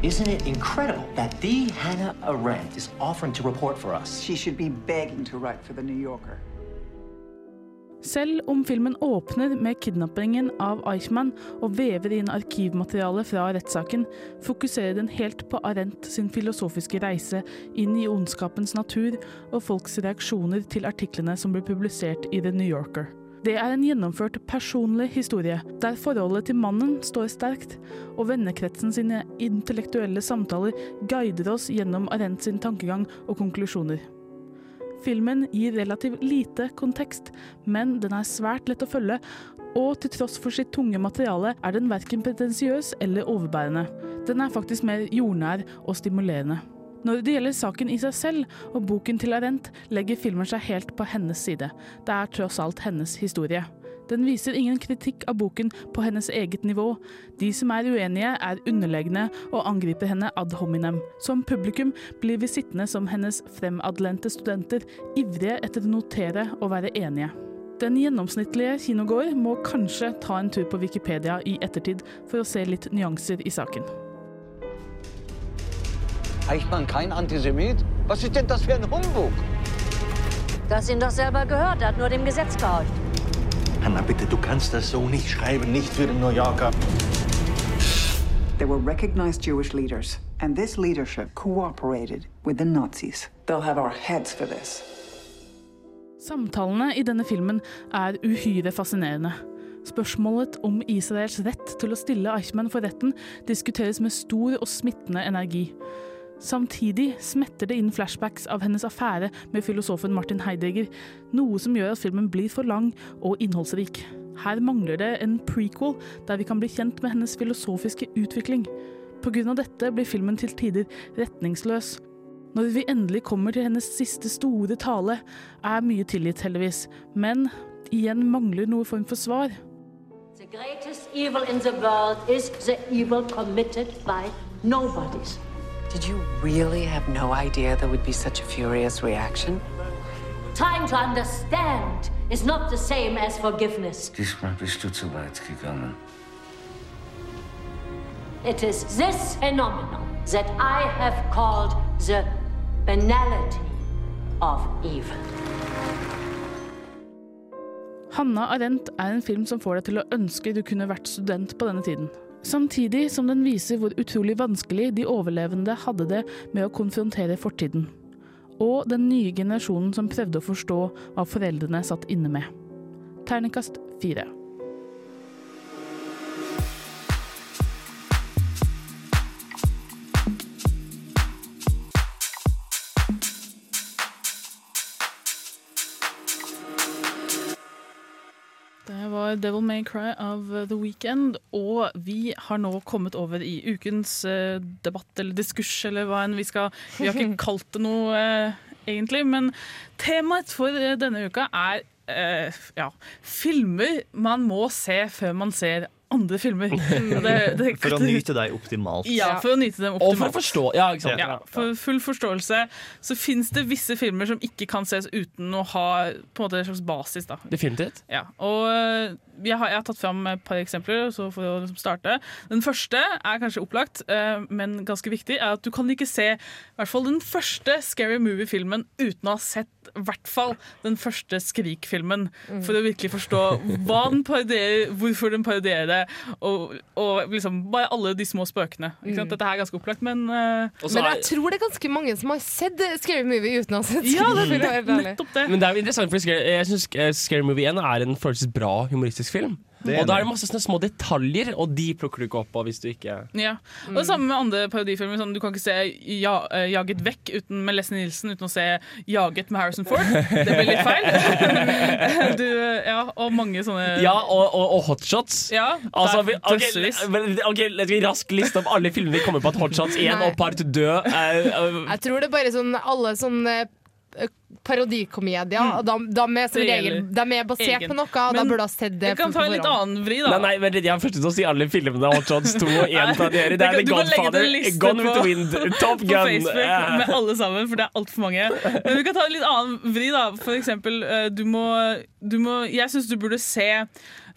Isn't it incredible that the Hannah Arendt is offering to report for us? She should be begging to write for The New Yorker. Selv om filmen åpner med kidnappingen av Eichmann og vever inn arkivmateriale fra rettssaken, fokuserer den helt på Arendt sin filosofiske reise inn i ondskapens natur og folks reaksjoner til artiklene som ble publisert i The New Yorker. Det er en gjennomført personlig historie, der forholdet til mannen står sterkt, og vennekretsen sine intellektuelle samtaler guider oss gjennom Arendt sin tankegang og konklusjoner. Filmen gir relativt lite kontekst, men den er svært lett å følge, og til tross for sitt tunge materiale er den verken pretensiøs eller overbærende. Den er faktisk mer jordnær og stimulerende. Når det gjelder saken i seg selv og boken til Arendt, legger filmen seg helt på hennes side. Det er tross alt hennes historie. Den viser ingen kritikk av boken på hennes eget nivå. De som er uenige, er underlegne og angriper henne ad hominem. Som publikum blir vi sittende som hennes fremadlente studenter, ivrige etter å notere og være enige. Den gjennomsnittlige kinogåer må kanskje ta en tur på Wikipedia i ettertid for å se litt nyanser i saken. Eichmann kein Antisemit? Was ist denn das für ein Humbug? Du hast ihn doch selber gehört, er hat nur dem Gesetz gehorcht. Hannah, bitte, du kannst das so nicht schreiben, nicht für den New Yorker. There were recognized Jewish leaders, and this leadership cooperated with the Nazis. They'll have our heads for this. Samtalene i denne filmen er uhyre fascinerende. Spørsmålet om Israels rett til å stille Eichmann for retten diskuteres med stor og smittende energi. Samtidig smetter det inn flashbacks av hennes affære med filosofen Martin Heidegger, noe som gjør at filmen blir for lang og innholdsrik. Her mangler det en prequel der vi kan bli kjent med hennes filosofiske utvikling. Pga. dette blir filmen til tider retningsløs. Når vi endelig kommer til hennes siste store tale, er mye tilgitt, heldigvis, men igjen mangler noe form for svar. The greatest evil in the world is the evil committed by nobodies. Did you really have no idea there would be such a furious reaction? Trying to understand is not the same as forgiveness. Diesmal bist du zu weit gegangen. It is this phenomenon that I have called the banality of evil. Hanna Arendt er en film som får deg til å ønske du kunne vært student på denne tiden. Samtidig som den viser hvor utrolig vanskelig de overlevende hadde det med å konfrontere fortiden. Og den nye generasjonen som prøvde å forstå hva foreldrene satt inne med. Ternekast fire. Var Devil May Cry av The Weekend, og vi har nå kommet over i ukens eh, debatt eller diskurs, eller hva enn vi skal Vi har ikke kalt det noe, eh, egentlig, men temaet for eh, denne uka er eh, ja, filmer man må se før man ser andre filmer. Det- det- For å nyte deg optimalt. Ja, for å nyte dem optimalt. Og for å forstå. Ja, ikke sant. Ja, for full forståelse så fins det visse filmer som ikke kan ses uten å ha på en måte en slags basis. Da. Definitivt. Ja, og øh, jeg har, jeg har tatt fram et par eksempler så for å liksom starte. Den første er kanskje opplagt, øh, men ganske viktig, er at du kan ikke se i hvert fall den første Scary Movie-filmen uten å ha sett i hvert fall den første Skrik-filmen, Mm. for å virkelig forstå hva den parodierer, hvorfor den parodierer det, og, og liksom bare alle de små spøkene. Ikke sant? Mm. Dette her er ganske opplagt, men uh, Men jeg tror det er ganske mange som har sett Scary Movie uten å ha sett Ja, det er nettopp det. Men det er jo interessant, for jeg syns Scary Movie 1 er en forholdsvis bra humoristisk film. Og da er det masse sånne små detaljer, og de plukker du ikke opp på hvis du ikke Ja, og det samme med andre parodifilmer. Sånn, du kan ikke se ja, eh, 'Jaget vekk' uten, med Leslie Nielsen uten å se 'Jaget' med Harrison Ford. Det blir litt feil. du, ja, og mange sånne Ja, og, og, og hotshots. Ja, altså, vi, ok, dødsvis. ok, Let vi raskt liste opp alle filmene vi kommer på at hotshots 1 Nei. og Part død er, uh, Jeg tror det er bare sånn alle sånne parodikomedier. og De, de, er som regel, de er basert Egen. på noe, og da Men burde ha sett det Jeg kan ta en litt annen vri, da. Nei, nei, jeg har først til å si alle filmene av Hot Shots 2 og 1 fra dere. Det er kan- The Godfather, Gone with the Wind, Top på Gun Facebook yeah. med alle sammen, for det er altfor mange. Men du kan ta en litt annen vri, da. For eksempel, eh, du må, du må Jeg syns du burde se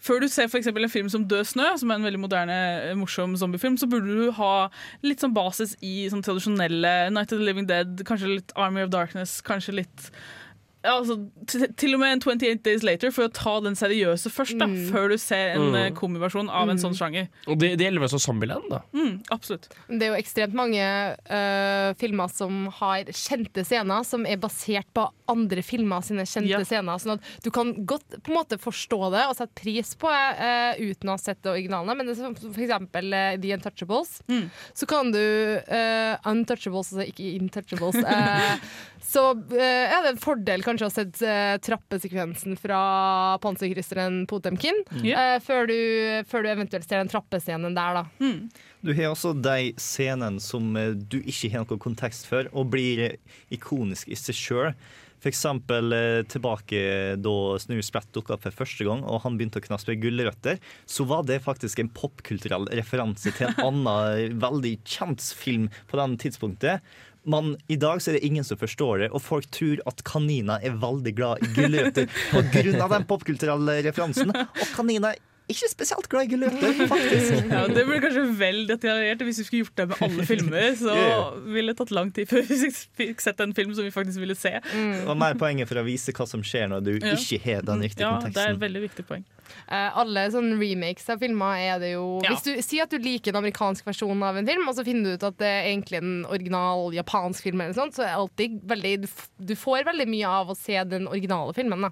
før du ser eksempel en film som Død snø, som er en veldig moderne, eh, morsom zombiefilm, så burde du ha litt sånn basis i sånn tradisjonelle Night of the Living Dead, kanskje litt Army of Darkness, kanskje litt altså, til, og med en 28 Days Later, for å ta den seriøse først, da, Mm. før du ser en Mm. eh, komiversjon av en Mm. sånn sjanger. Og det, det gjelder vel også Zombieland, da. Mm, absolutt. Det er jo ekstremt mange uh, filmer som har kjente scener som er basert på andre filmer sine kjente Ja. scener. Sånn at du kan godt på en måte forstå det og sette pris på det uh, uten å ha sett det originale. Men det er som for eksempel øh, The Untouchables. Mm. Så kan du Untouchables, altså ikke Intouchables. så uh, er det en fordel kanskje å ha sett øh, trappesekvensen fra panserkrysseren Potemkin, mm. uh, før, du, før du eventuelt ser den trappescenen der, da. Du har også de scenene som eh, du ikke har noen kontekst for, og blir ikonisk i seg sjøl. Eh, tilbake da Snurr Spratt dukka opp for første gang, og han begynte å knaspe gulrøtter, så var det faktisk en popkulturell referanse til en annen veldig kjent film på den tidspunktet. Men i dag så er det ingen som forstår det, og folk tror at kaniner er veldig glad i gulrøtter pga. den popkulturelle referansen. Og kaniner er ikke spesielt glad i gulrøtter, faktisk. Ja, det blir kanskje vel detaljert. Hvis vi skulle gjort det med alle filmer, så ville det tatt lang tid før vi fikk sett en film som vi faktisk ville se. Det var mer poenget for å vise hva som skjer når du Ja. ikke har den riktige Ja, det er et veldig viktig poeng. Eh, alle sånne remakes av filmer er det jo Ja. Hvis du sier at du liker en amerikansk versjon av en film, og så finner du ut at det er egentlig en original japansk film, eller sånt, så er det alltid veldig du, f- du får veldig mye av å se den originale filmen. Da.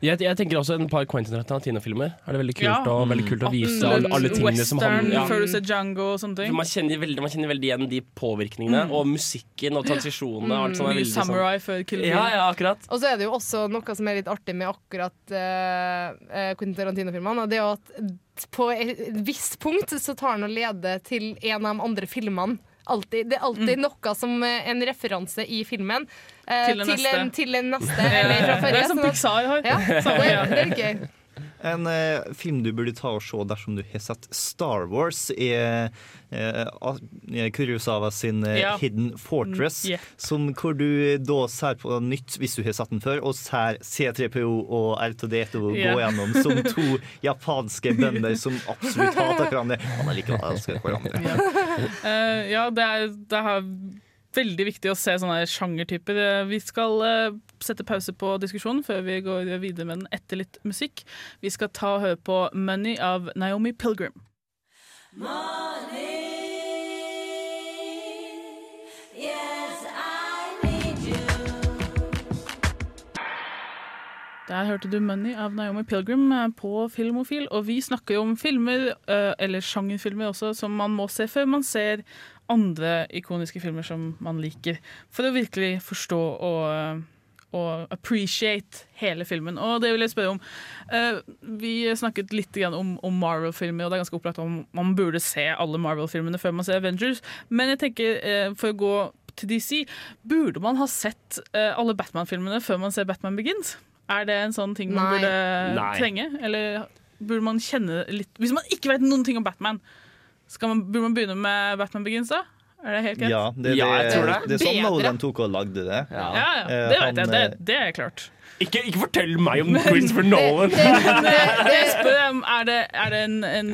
Jeg, jeg tenker også en par Quentin Tarantino-filmer. Er det veldig kult, Ja. og, veldig kult å vise Absolutt. alle, alle tingene som handler Western ja. før du ser Django og sånne ting. Man kjenner, veldig, man kjenner veldig igjen de påvirkningene, Mm. og musikken og transisjonene. og alt sånt er Mye veldig sånn- Samurai før Kill Bill. Ja, ja, akkurat. Og så er det jo også noe som er litt artig med akkurat uh, Quentin Tarantino-filmene. og Det er jo at på et visst punkt så tar han og leder til en av de andre filmene. Altid. det er alltid noe som eh, en referanse i filmen eh, Til den til, neste. en, til en neste. Eller fra Det er som sånn at- Pixar har. Ja, det, det er gøy. En eh, film du burde ta og se dersom du har sett Star Wars, er eh, Kurosawa sin eh, Ja. Hidden Fortress. Mm, yeah. som, hvor du da ser på nytt, hvis du har sett den før, og ser C3PO og R2D2 yeah. gå gjennom som to japanske bønder som absolutt hater hverandre. Han er likevel elsker hverandre. Eh, ja, det er, det er veldig viktig å se sånne sjangertyper. Vi skal uh, sette pause på diskusjonen før vi går videre med den etter litt musikk. Vi skal ta og høre på 'Money' av Naomi Pilgrim. Der hørte du 'Money' av Naomi Pilgrim eh, på Filmofil. Og vi snakker jo om filmer, eh, eller sjangerfilmer også, som man må se før man ser andre ikoniske filmer som man liker. For å virkelig forstå og, og appreciate hele filmen. Og det vil jeg spørre om. Eh, Vi snakket litt om, om Marvel-filmer, og det er ganske opplagt om man burde se alle Marvel-filmene før man ser Avengers. Men jeg tenker, eh, for å gå til DC, burde man ha sett eh, alle Batman-filmene før man ser Batman Begins? Er det en sånn ting man Nei. burde Nei. trenge? Eller burde man kjenne litt Hvis man ikke vet noen ting om Batman, man, burde man begynne med Batman Begins da? Er det helt greit? Ja, det, det, Ja, jeg tror det. det er sånn. Nolan tok og lagde det. Ja, ja, ja det vet jeg. Det, eh, det er klart. Ikke, ikke fortell meg om Christopher Nolan! Det jeg spør om, er det, er det en, en,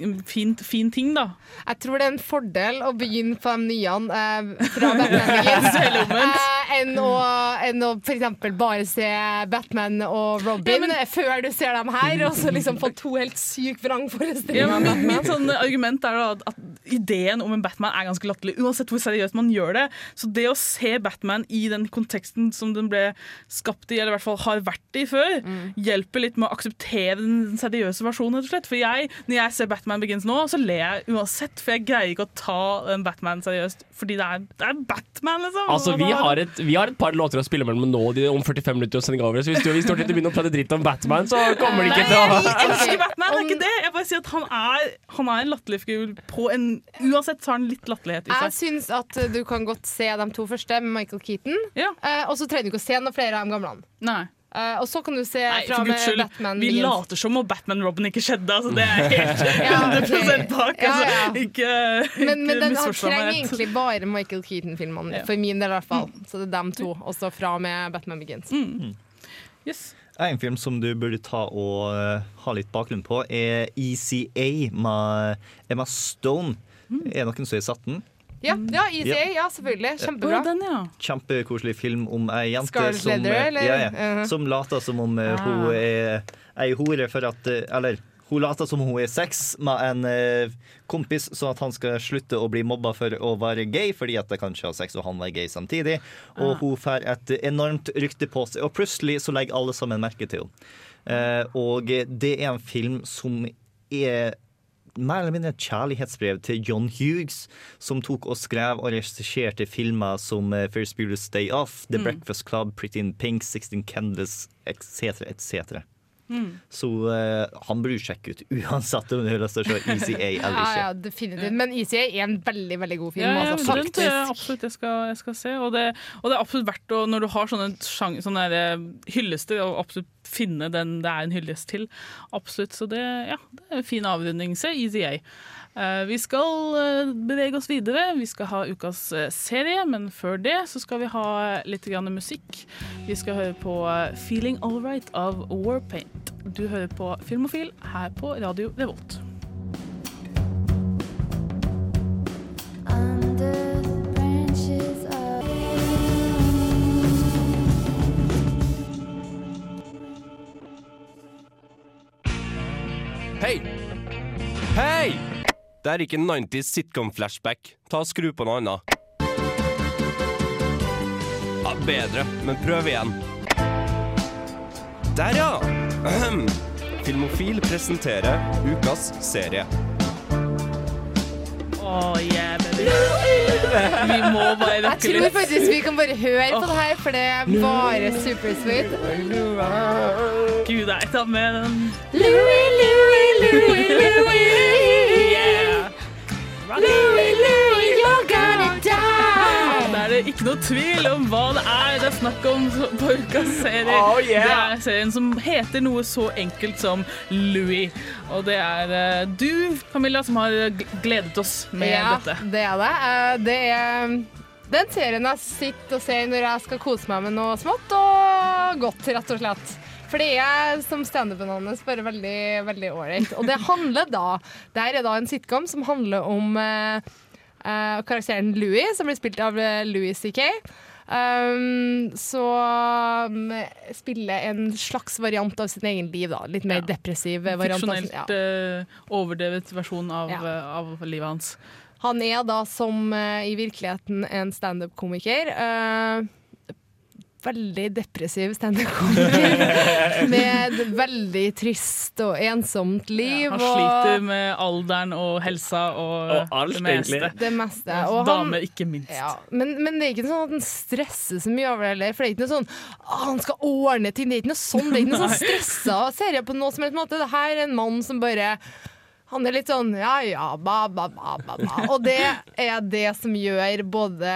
en fin, fin ting, da? Jeg tror det er en fordel å begynne på de nye eh, fra Batman eh, enn å, enn å eksempel bare se Batman og Robin Ja, men- før du ser dem her, og så liksom få to helt sykt Ja, vrangforestillinger men av mitt, sånn argument er da at, at ideen om en Batman er ganske latterlig, uansett hvor seriøst man gjør det. Så det å se Batman i den konteksten som den ble skapt i, eller i hvert fall har vært i før, hjelper litt med å akseptere den seriøse versjonen, rett og slett. For jeg, når jeg ser Batman Begins nå, så ler jeg uansett, for jeg greier ikke å ta en Batman seriøst, fordi det er, det er Batman, liksom. Altså, vi har et, vi har et par låter å spille mellom nå de om 45 minutter og sende over. Så hvis du, hvis du begynner å prate dritt om Batman, så kommer det ikke til å Jeg elsker Batman, det er ikke det. Jeg bare sier at han er, han er en latterlig figur på en Uansett så har han litt latterlighet i Jeg seg. syns at du kan godt se de to første med Michael Keaton. Eh, og så trenger du ikke å se noen flere av de gamle. Nei. Uh, og så kan du se Nei, fra med skyld. Batman Vi Begins. later som om Batman Robin ikke skjedde. Altså, det er helt Ja, ok. 100 bak. Altså. ja. Ikke, Men, men den, trenger egentlig bare Michael Keaton-filmene, Ja. for min del i hvert fall. Så det er dem to, og så fra med Batman Begins. Mm. En film som du burde ta og eh, ha litt bakgrunn på, er ECA med Emma Stone. Mm. Er det noen som har sett den? Ja, ja, Easy Ja. ja, selvfølgelig. Kjempebra. Kjempekoselig film om ei jente som, Leder, eh, eller? ja, ja, Mhm. som later som om eh, Ah. hun er ei hore for at eh, Eller hun later som hun er sex med en eh, kompis, sånn at han skal slutte å bli mobba for å være gay, fordi at de kan ikke ha sex og han var gay samtidig. Og Ah. hun får et enormt rykte på seg, og plutselig så legger alle sammen merke til henne. Eh, og det er en film som er mer eller mindre et kjærlighetsbrev til John Hughes, som tok og skrev og regisserte filmer som eh, Ferris Bueller's Day Off, The Mm. Breakfast Club, Pretty in Pink, Sixteen Candles etc., etc. Mm. Så uh, han burde sjekke ut uansett om du har lyst til å se ECA eller ikke. ja, definitivt. Men ECA er en veldig veldig god film. Ja, ja, altså, men det absolutt jeg skal, jeg skal se. Og det, og det er absolutt verdt å, når du har sånne, sånne eh, hyllester, å absolutt finne den det er en hyllest til. Absolutt. Så det, ja, det er en fin avrunding. Se EZA. Eh, vi skal eh, bevege oss videre. Vi skal ha ukas eh, serie, men før det så skal vi ha litt grann musikk. Vi skal høre på 'Feeling Alright' av Warpaint. Du hører på Filmofil her på Radio Revolt. Hei! Hei! Det er ikke 90s sitcom-flashback. Ta og Skru på noe annet. Ja, bedre, men prøv igjen. Der, ja! Ahem. Filmofil presenterer ukas serie. Oh, yeah. Vi må bare Jeg tror litt. faktisk vi kan bare høre på det her, for det er bare supersweet. Gud, jeg tar med den. Louie, Louie, Louie, Louie. Louie, Louie, you're gonna die. Da er det ikke noe tvil om hva det er det er snakk om på ukas serie. Oh, yeah. Det er serien som heter noe så enkelt som Louie. Og det er eh, du, Camilla, som har gledet oss med ja, dette. det er det. Eh, Det er den serien jeg sitter og ser når jeg skal kose meg med noe smått og godt, rett og slett. For det er som standupen hans spør veldig veldig ålreit. Og det handler da Det her er da en sitcom som handler om eh, eh, karakteren Louis, som blir spilt av eh, Louis C.K. Um, som spiller en slags variant av sitt egen liv. da Litt mer depressiv variant. av ja. Eh, overdrevet versjon av, ja. av livet hans. Han er da som eh, i virkeligheten en standup-komiker. eh, veldig depressiv standup-komiker. med et veldig trist og ensomt liv. Han og- sliter med alderen og helsa og, Og alt, det meste. egentlig. Det meste. Og han- ikke minst. Ja, men, men det er ikke sånn at han stresser så mye over det heller. For det er ikke noe sånn «Å, han skal ordne ting. Det er ikke noe sånn. Det er ikke noe sånn stressa serie på noe som helst måte. Det her er en mann som bare han er litt sånn ja ja, ba, ba, ba, ba, ba. Og det er det som gjør både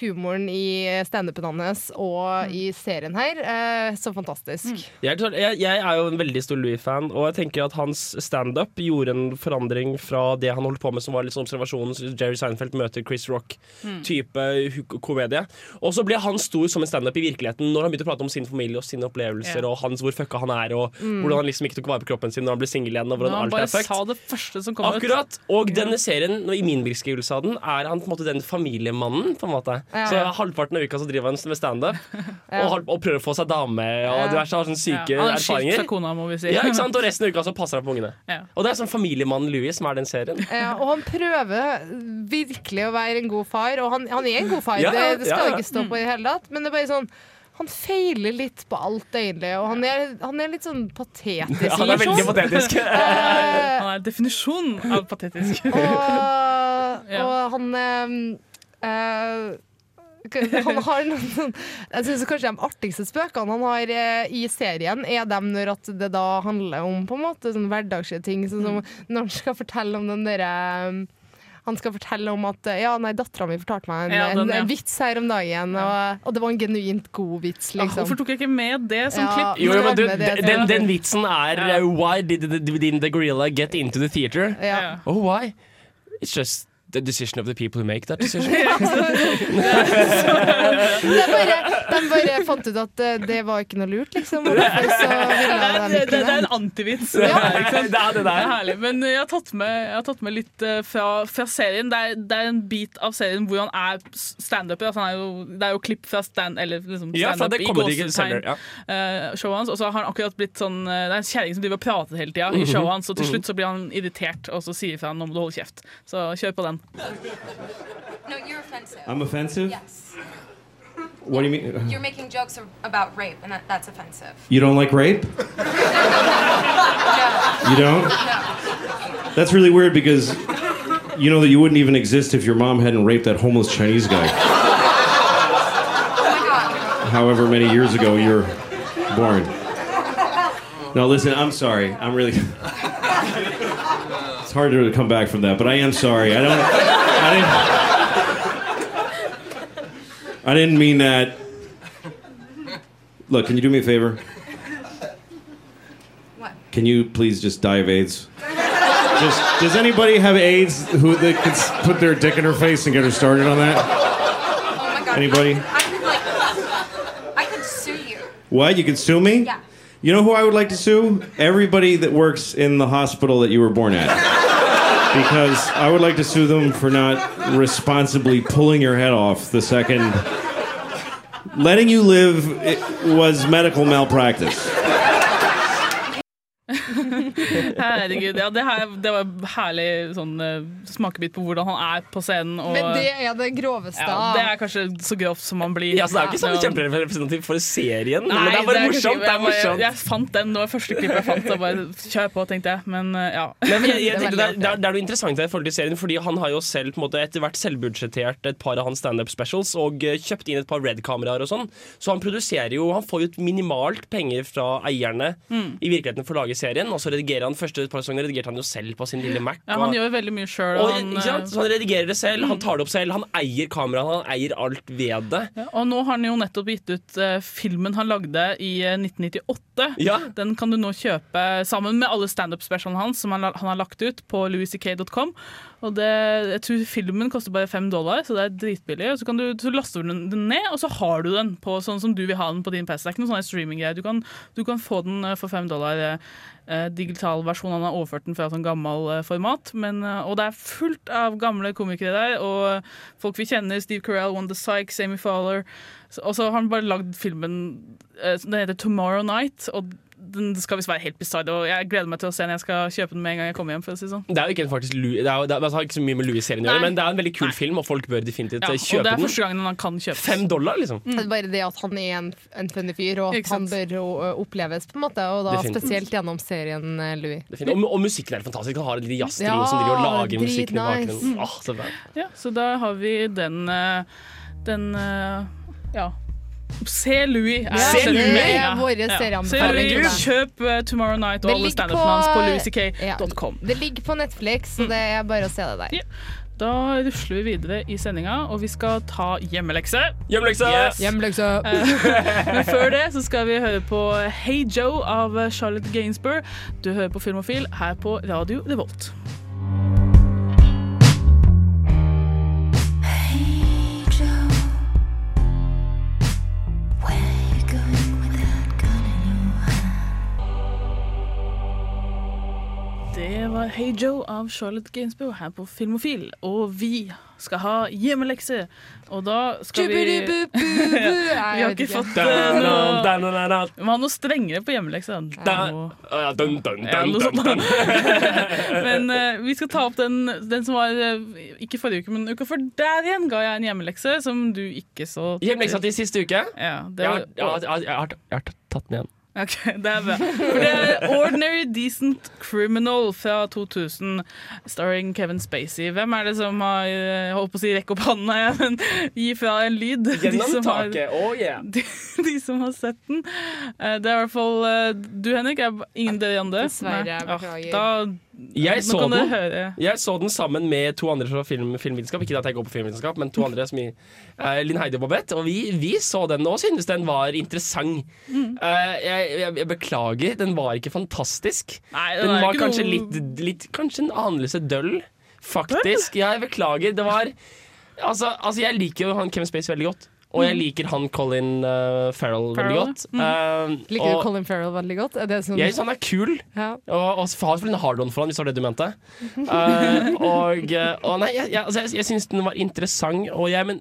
humoren i standupen hans og i serien her eh, så fantastisk. Jeg, jeg, jeg er jo en veldig stor Louis-fan, og jeg tenker at hans standup gjorde en forandring fra det han holdt på med, som var litt sånn observasjonen Jerry Seinfeld møter Chris Mm. Rock-type hu- komedie. Og så ble han stor som en standup i virkeligheten når han begynte å prate om sin familie og sine opplevelser, Ja. og hans hvor fucka han er, og Mm. hvordan han liksom ikke tok vare på kroppen sin når han ble singel igjen, og hvordan alt er fucked. sa det første som kom ut. Akkurat. Og denne serien, i min beskrivelse av den, er han på en måte den familiemannen. på en måte Ja. Så halvparten av uka så driver han med standup Ja. og, og prøver å få seg dame og Ja. diverse har sånne syke Ja, han er erfaringer. kona, må vi si. Ja, ikke sant? Og resten av uka så passer han på ungene. Ja. Og det er sånn familiemannen Louis som er den serien. Ja, og han prøver virkelig å være en god far, og han, han er en god far. Ja, det, det skal ja, ja. ikke stå på i det hele tatt. Men det er bare sånn han feiler litt på alt, egentlig. Og han er, han er litt sånn patetisk. Ja, han er veldig patetisk. Han er definisjonen av patetisk. og, og han eh, eh, Han har noen Jeg synes kanskje de artigste spøkene han har eh, i serien, er dem når at det da handler om på en måte sånn hverdagslige ting. Sånn som når han skal fortelle om den derre um, han skal fortelle om at Ja, nei, dattera mi fortalte meg en, Ja, den, ja. en vits her om dagen, og, og det var en genuint god vits, Ah, liksom. Hvorfor tok jeg ikke med det som Ja, klipp? Jo, jo, men du, den, den vitsen er Why did the, didn't the gorilla get into the theater? Ja. Oh, why? It's just the decision of the people who make that decision. De bare, de bare fant ut at eh, det var ikke noe lurt, liksom. Så ville det, de det, det er en antivits. Ja. Det er. Det er der. herlig. Men jeg har tatt med, har tatt med litt eh, fra, fra serien. Det er, det er en bit av serien hvor han er standuper. Altså han er jo- det er jo klipp fra stand, eller liksom Ja, fra standup det i comedy gåsetegn. ja. eh, showet hans. Og så har han akkurat blitt sånn eh, Det er en kjerring som driver og prater hele tida i Mhm. showet hans, og til Mhm. slutt så blir han irritert og så sier fra nå må du holde kjeft. Så kjør på den. No, you're offensive. I'm offensive? Yes. What do you mean? You're making jokes about rape, and that, that's offensive. You don't like rape? no. You don't? No. That's really weird because you know that you wouldn't even exist if your mom hadn't raped that homeless Chinese guy. Oh my god. However many years ago you're born. No, listen, I'm sorry. I'm really. It's hard to come back from that, but I am sorry. I don't. I didn't. I didn't mean that. Look, can you do me a favor? What? Can you please just die of AIDS? Just, does anybody have AIDS who they could put their dick in her face and get her started on that? Oh my god. Anybody? I could like, I could sue you. What? You can sue me? Yeah. You know who I would like to sue? Everybody that works in the hospital that you were born at. Because I would like to sue them for not responsibly pulling your head off the second. Letting you live was medical malpractice. Herregud, ja, det, her, det var herlig sånn eh, smakebit på hvordan han er på scenen. Og, Men det er det groveste. ja, det er kanskje så grovt som man blir. Ja, så Det er jo ikke sånn Ja. kjemperepresentativt for serien, Nei, men det er bare kanskje morsomt. Det er jeg, bare- morsomt. jeg fant den, det var første klippet jeg fant. Og bare kjør på, tenkte jeg. Men eh, ja. Men jeg, jeg, Det er det, er, det, er, er noe interessant i forhold til serien, fordi han har jo selv på en måte etter hvert selvbudsjettert et par av hans standup specials og eh, kjøpt inn et par Red-kameraer og sånn. Så han produserer jo Han får jo minimalt penger fra eierne Mm. i virkeligheten for å lage serien, og så redigerer han første par sesonger redigerte han jo selv på sin lille Mac. Ja, han og- gjør veldig mye selv, og, ikke sant? Så han redigerer det selv, han tar det opp selv, han eier kameraet, han eier alt ved det. Ja, og nå har han jo nettopp gitt ut uh, filmen han lagde i uh, 1998. Ja. Den kan du nå kjøpe sammen med alle standup-specialene hans som han, han har lagt ut på louisck.com. Og det, jeg tror filmen koster bare fem dollar, så det er dritbillig. Og så, kan du, så laster du den ned, og så har du den på sånn som du vil ha den på din PC. Det er ikke noe sånn streaminggreier. Du, kan- du kan få den eh, for fem dollar. eh, eh, digital versjon. Han har overført den fra sånn gammel eh, format. Men, eh, og det er fullt av gamle komikere der, og folk vi kjenner. Steve Carell, Wanda Sykes, Amy Fowler. Og så har han bare lagd filmen som heter Tomorrow Night. Og den skal visst være helt bisarr. Og jeg gleder meg til å se den. Jeg skal kjøpe den med en gang jeg kommer hjem. For å si det sånn. Det er jo ikke faktisk det, er det, er, har ikke så mye med Louis-serien å gjøre, men det er en veldig kul film, og folk bør definitivt Ja, den og det er første gangen han kan kjøpe Fem dollar, liksom. Det er bare det at han er en, en funny fyr, og at han bør oppleves, på en måte. Og da Definitivt. spesielt gjennom serien eh, Louis. Er. Og, og musikken er fantastisk. Han har en liten jazztrio Ja, som driver og lager musikken i dritnice. bakgrunnen. Ah, så. Ja, så da har vi den eh, Den eh, Ja. Se Louis. Ja, Se Louis. Ja. Ja. Se Louis, Kjøp uh, Tomorrow Night og alle standupene hans på ja, louisck.com. det ligger på Netflix, så det er bare å se det der. Da rusler vi videre i sendinga, og vi skal ta hjemmelekse. Hjemmelekse! Yes. Hjemmelekse! Eh, Men før det så skal vi høre på Hey Joe av Charlotte Gainsbourg. Du hører på Filmofil her på Radio Revolt. Det var Hey Joe av Charlotte Gainsbow her på Filmofil. Og vi skal ha hjemmelekse. Og da skal vi Vi har ikke fått eh, noe Vi må ha noe strengere på hjemmelekse. Men vi skal ta opp den, den som var eh, ikke forrige uke, men uka før der igjen ga jeg en hjemmelekse som du ikke så Hjemmeleksa til siste uke? Ja, det Jeg har, jeg, har, jeg, har, jeg har tatt den igjen. Ok, det er bra. For det er Ordinary Decent Criminal fra 2000, starring Kevin Spacey. Hvem er det som har jeg holdt på å si rekke opp hånda, ja, men gi fra en lyd? Gjennom taket. Oh, yeah. de, de som har sett den. Eh, Det er i hvert fall eh, du, Henrik. Er ingen dere andre? Dessverre, jeg beklager. Ja, Jeg så, den. høre. jeg så den sammen med to andre fra film, filmvitenskap. Ikke at jeg går på filmvitenskap, men to andre som i uh, Linn Heidi og Babette. Og vi, vi så den og syntes den var interessant. Mm. Uh, jeg, jeg, jeg beklager, den var ikke fantastisk. Nei, den den var kanskje noe- litt, litt Kanskje en anelse døll, faktisk. Ja, jeg beklager. Det var Altså, altså jeg liker jo han Kevin Space veldig godt. Og jeg Mm. liker han Colin uh, Farrell veldig godt. mm. Uh, Liker du og- Colin Farrell veldig godt? Er det sånn jeg synes han er kul. Ja. Og, og har selvfølgelig en hard-on for han, hvis det var det du mente. Uh, og, og nei, jeg, jeg, altså, jeg, jeg syns den var interessant, og jeg, men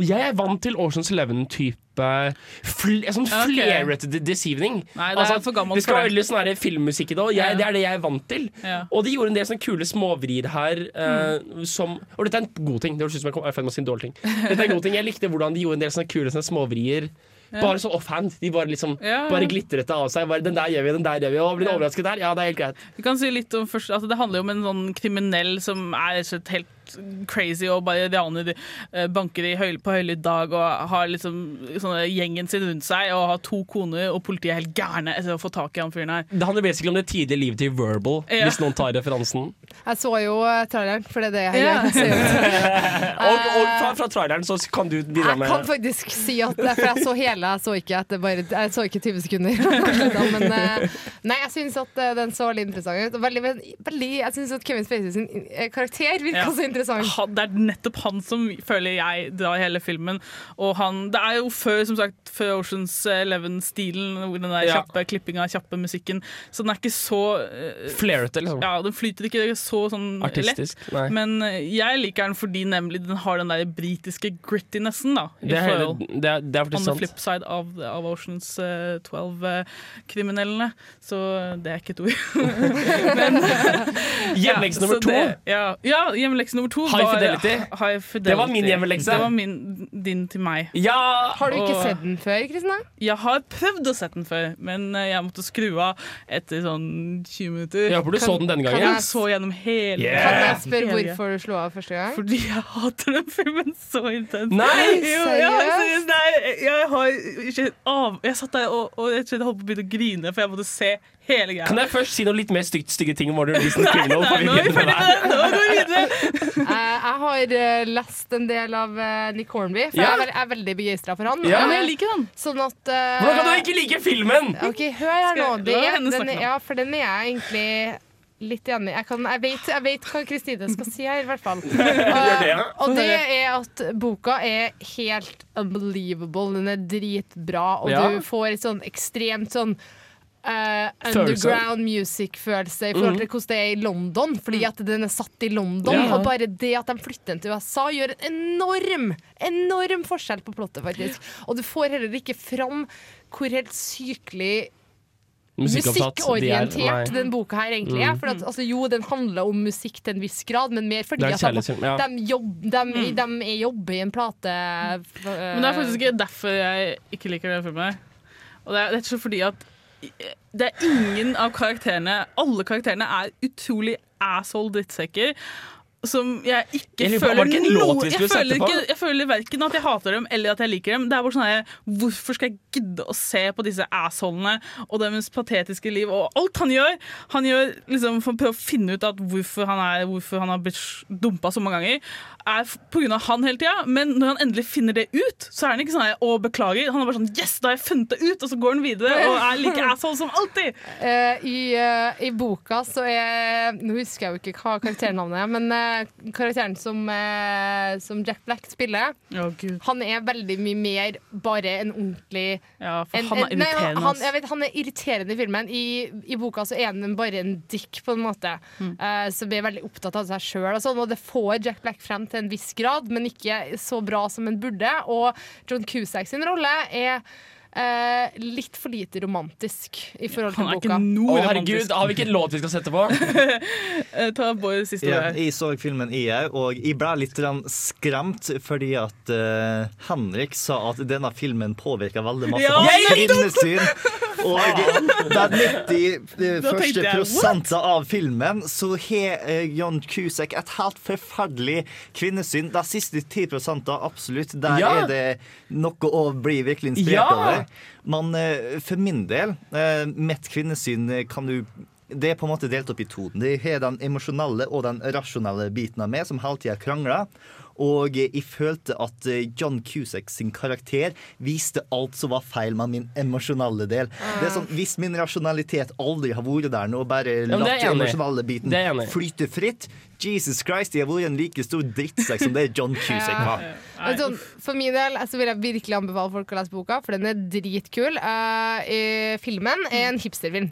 jeg er vant til Oceans Eleven-type fl sånn flerete This deceiving. Nei, det for det skal være veldig sånn filmmusikk i det, og jeg, Ja. det er det jeg er vant til. Ja. Og de gjorde en del sånne kule småvrier her. uh, som, og dette er en god ting. Det høres ut som jeg kom- er i ferd med å si en dårlig ting. Dette er en god ting. Jeg likte hvordan de gjorde en del sånne kule sånne småvrier. Ja. Bare så offhand. De bare liksom Ja, ja. Bare glitrete av seg. Bare, den der gjør vi, den der gjør vi. Og blir Ja. overrasket der? Ja, det er helt greit. Vi kan si litt om først, altså Det handler jo om en sånn kriminell som er et slett helt crazy og bare raner eh, banker i høy, på høylytt dag og har liksom sånne gjengen sin rundt seg og har to koner, og politiet er helt gærne etter å få tak i han fyren her. Det handler basically om det tidlige livet til Verbal, Ja. hvis noen tar referansen. Jeg så jo eh, traileren, for det er det jeg Ja. gjør. Jeg og og fra, fra traileren så kan du bidra Jeg kan faktisk si at For jeg så hele, jeg så ikke, etter bare, jeg så ikke 20 sekunder. Men eh, nei, jeg syns at eh, den så litt interessant ut. Veldig, veldig, jeg syns at Kevin Spacey sin eh, karakter virka Ja. så interessant. Han, det er nettopp han som føler jeg drar hele filmen. Og han, det er jo før som sagt før Oceans Eleven-stilen, den der Ja. kjappe klippinga, kjappe musikken. Så den er ikke så uh, Flairete, liksom. Ja, den flyter ikke så sånn Artistisk, nei. lett. Men eh, jeg liker den fordi nemlig den har den der britiske grittinessen, da. i Det er, hele, det er, det er On the flip side av, av Oceans eh, 12-kriminellene. Så det er ikke et ord. Men, Hjemmelekse nummer to. det- Ja, ja hjemmelekse nummer to High var Fidelity. High Fidelity. Det var min hjemmelekse. Det var min, din til meg. Ja! Har du ikke Og- sett den før, Kristina? Jeg har prøvd å sette den før, men eh, jeg måtte skru av etter sånn 20 minutter. Ja, for du så den denne gangen. Jeg så gjennom hele Yeah. Kan jeg spørre hvorfor du slo av første gang? Fordi jeg hater den filmen så intenst. Nei, jo, seriøst? nei, jeg har ikke av Jeg satt der og, og jeg holdt på å begynne å grine, for jeg måtte se hele greia. Kan jeg først si noe litt mer stygt, stygge ting om Warner of Criminal? Nei, nå er vi ferdig med det. Nå går vi videre. Eh, jeg har eh, lest en del av eh, Nick Hornby, for Ja. jeg er, jeg er veldig begeistra for han. Ja, men jeg liker den. Sånn at uh, Hvordan kan du ikke like filmen? OK, hør her nå. Det den ja, for den er jeg egentlig litt enig i. Jeg, kan- jeg, vet, jeg vet hva Kristine skal si her, i hvert fall. Uh, og det er at boka er helt unbelievable. Den er dritbra, og Ja. du får et sånn ekstremt sånn eh, Følelse. underground music-følelse i forhold til hvordan det er i London, fordi at den er satt i London. Ja. Og bare det at de flytter den til USA, gjør en enorm enorm forskjell på plottet, faktisk. Og du får heller ikke fram hvor helt sykelig musikkorientert de er- den boka her egentlig er. Mm. For at, altså, jo, den handler om musikk til en viss grad, men mer fordi at de, ja. de, jobb, de, de er jobber i en plate Men det er faktisk ikke derfor jeg ikke liker den filmen. Og det er rett og slett fordi at det er ingen av karakterene Alle karakterene er utrolig asshole drittsekker. Som jeg ikke Jeg føler ikke noe jeg føler, ikke, jeg føler verken at jeg hater dem eller at jeg liker dem. Det er bare sånn her, Hvorfor skal jeg gidde å se på disse assholene og deres patetiske liv og alt han gjør? Han gjør liksom for å prøve å finne ut at hvorfor han, er, hvorfor han har blitt dumpa så mange ganger, er pga. på grunn av han hele tida. Men når han endelig finner det ut, så er han ikke sånn her, å beklager. Han er bare sånn Yes, da har jeg funnet det ut! Og så går han videre og er like asshole som alltid. Uh, i, uh, I boka så er Nå husker jeg jo ikke hva karakternavnet er, men eh, karakteren som, eh, som Jack Black spiller, oh, Gud. han er veldig mye mer bare en ordentlig Ja, for en, han er irriterende. nei, han, jeg vet, han er irriterende i filmen. I, I boka så er han bare en dick, på en måte. Mm. Uh, som er veldig opptatt av seg sjøl. Og, sånn, og det får Jack Black frem til en viss grad, men ikke så bra som en burde. Og John Cusack sin rolle er eh, litt for lite romantisk i forhold til Han er boka. ikke Å, herregud, har vi ikke en låt vi skal sette på? Eh, Ta Bård siste Ja, ord jeg så filmen òg, og jeg ble litt skremt fordi at uh, Henrik sa at denne filmen påvirka veldig masse Ja, hans kvinnesyn. Og den 90 Da tenkte første jeg, prosenter av filmen så har eh, John Cusack et helt forferdelig kvinnesyn. De siste 10 absolutt. Der Ja. er det noe å bli virkelig inspirert Ja. over. Men eh, for min del, eh, mitt kvinnesyn eh, kan du det er på en måte delt opp i to. Det er den emosjonelle og den rasjonelle biten av meg, som hele tida krangler. Og eh, jeg følte at eh, John Cusack sin karakter viste alt som var feil med min emosjonelle del. Det er sånn, Hvis min rasjonalitet aldri har vært der nå, bare Ja, latt den emosjonelle biten flyte fritt Jesus Christ, jeg har vært en like stor drittsekk som det John Cusack var. Ja. Sånn, for min del så vil jeg virkelig anbefale folk å lese boka, for den er dritkul. Uh, filmen er en hipsterfilm.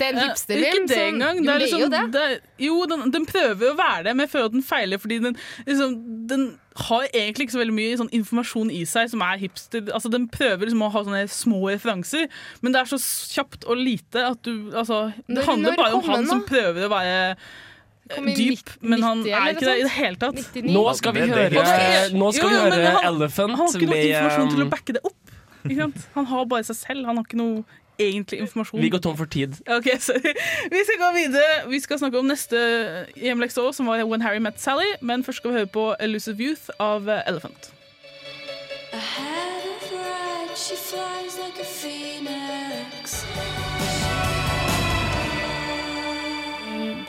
Det er en Eh, hipsterfilm Ikke det engang. Jo, Det er det er liksom, jo det. det er- jo, den, den prøver å være det, men jeg føler at den feiler fordi den, liksom, den har egentlig ikke så veldig mye sånn informasjon i seg som er hipster. Altså, den prøver liksom å ha sånne små referanser, men det er så kjapt og lite at du altså, Det handler bare om han som prøver å være dyp, men han 90 er ikke det i det hele tatt. 99. Nå skal vi høre, nå skal Jo, vi jo, høre han- Elephant Han har ikke noe informasjon til å um, backe det opp. Ikke sant? Han har bare seg selv. Han har ikke noe egentlig informasjon. Vi går tom for tid. Ok, sorry. Vi skal gå videre. Vi skal snakke om neste hjemlekse som var When Harry Met Sally. Men først skal vi høre på Elusive Youth av Elephant. I had a bride, she flies like a phoenix.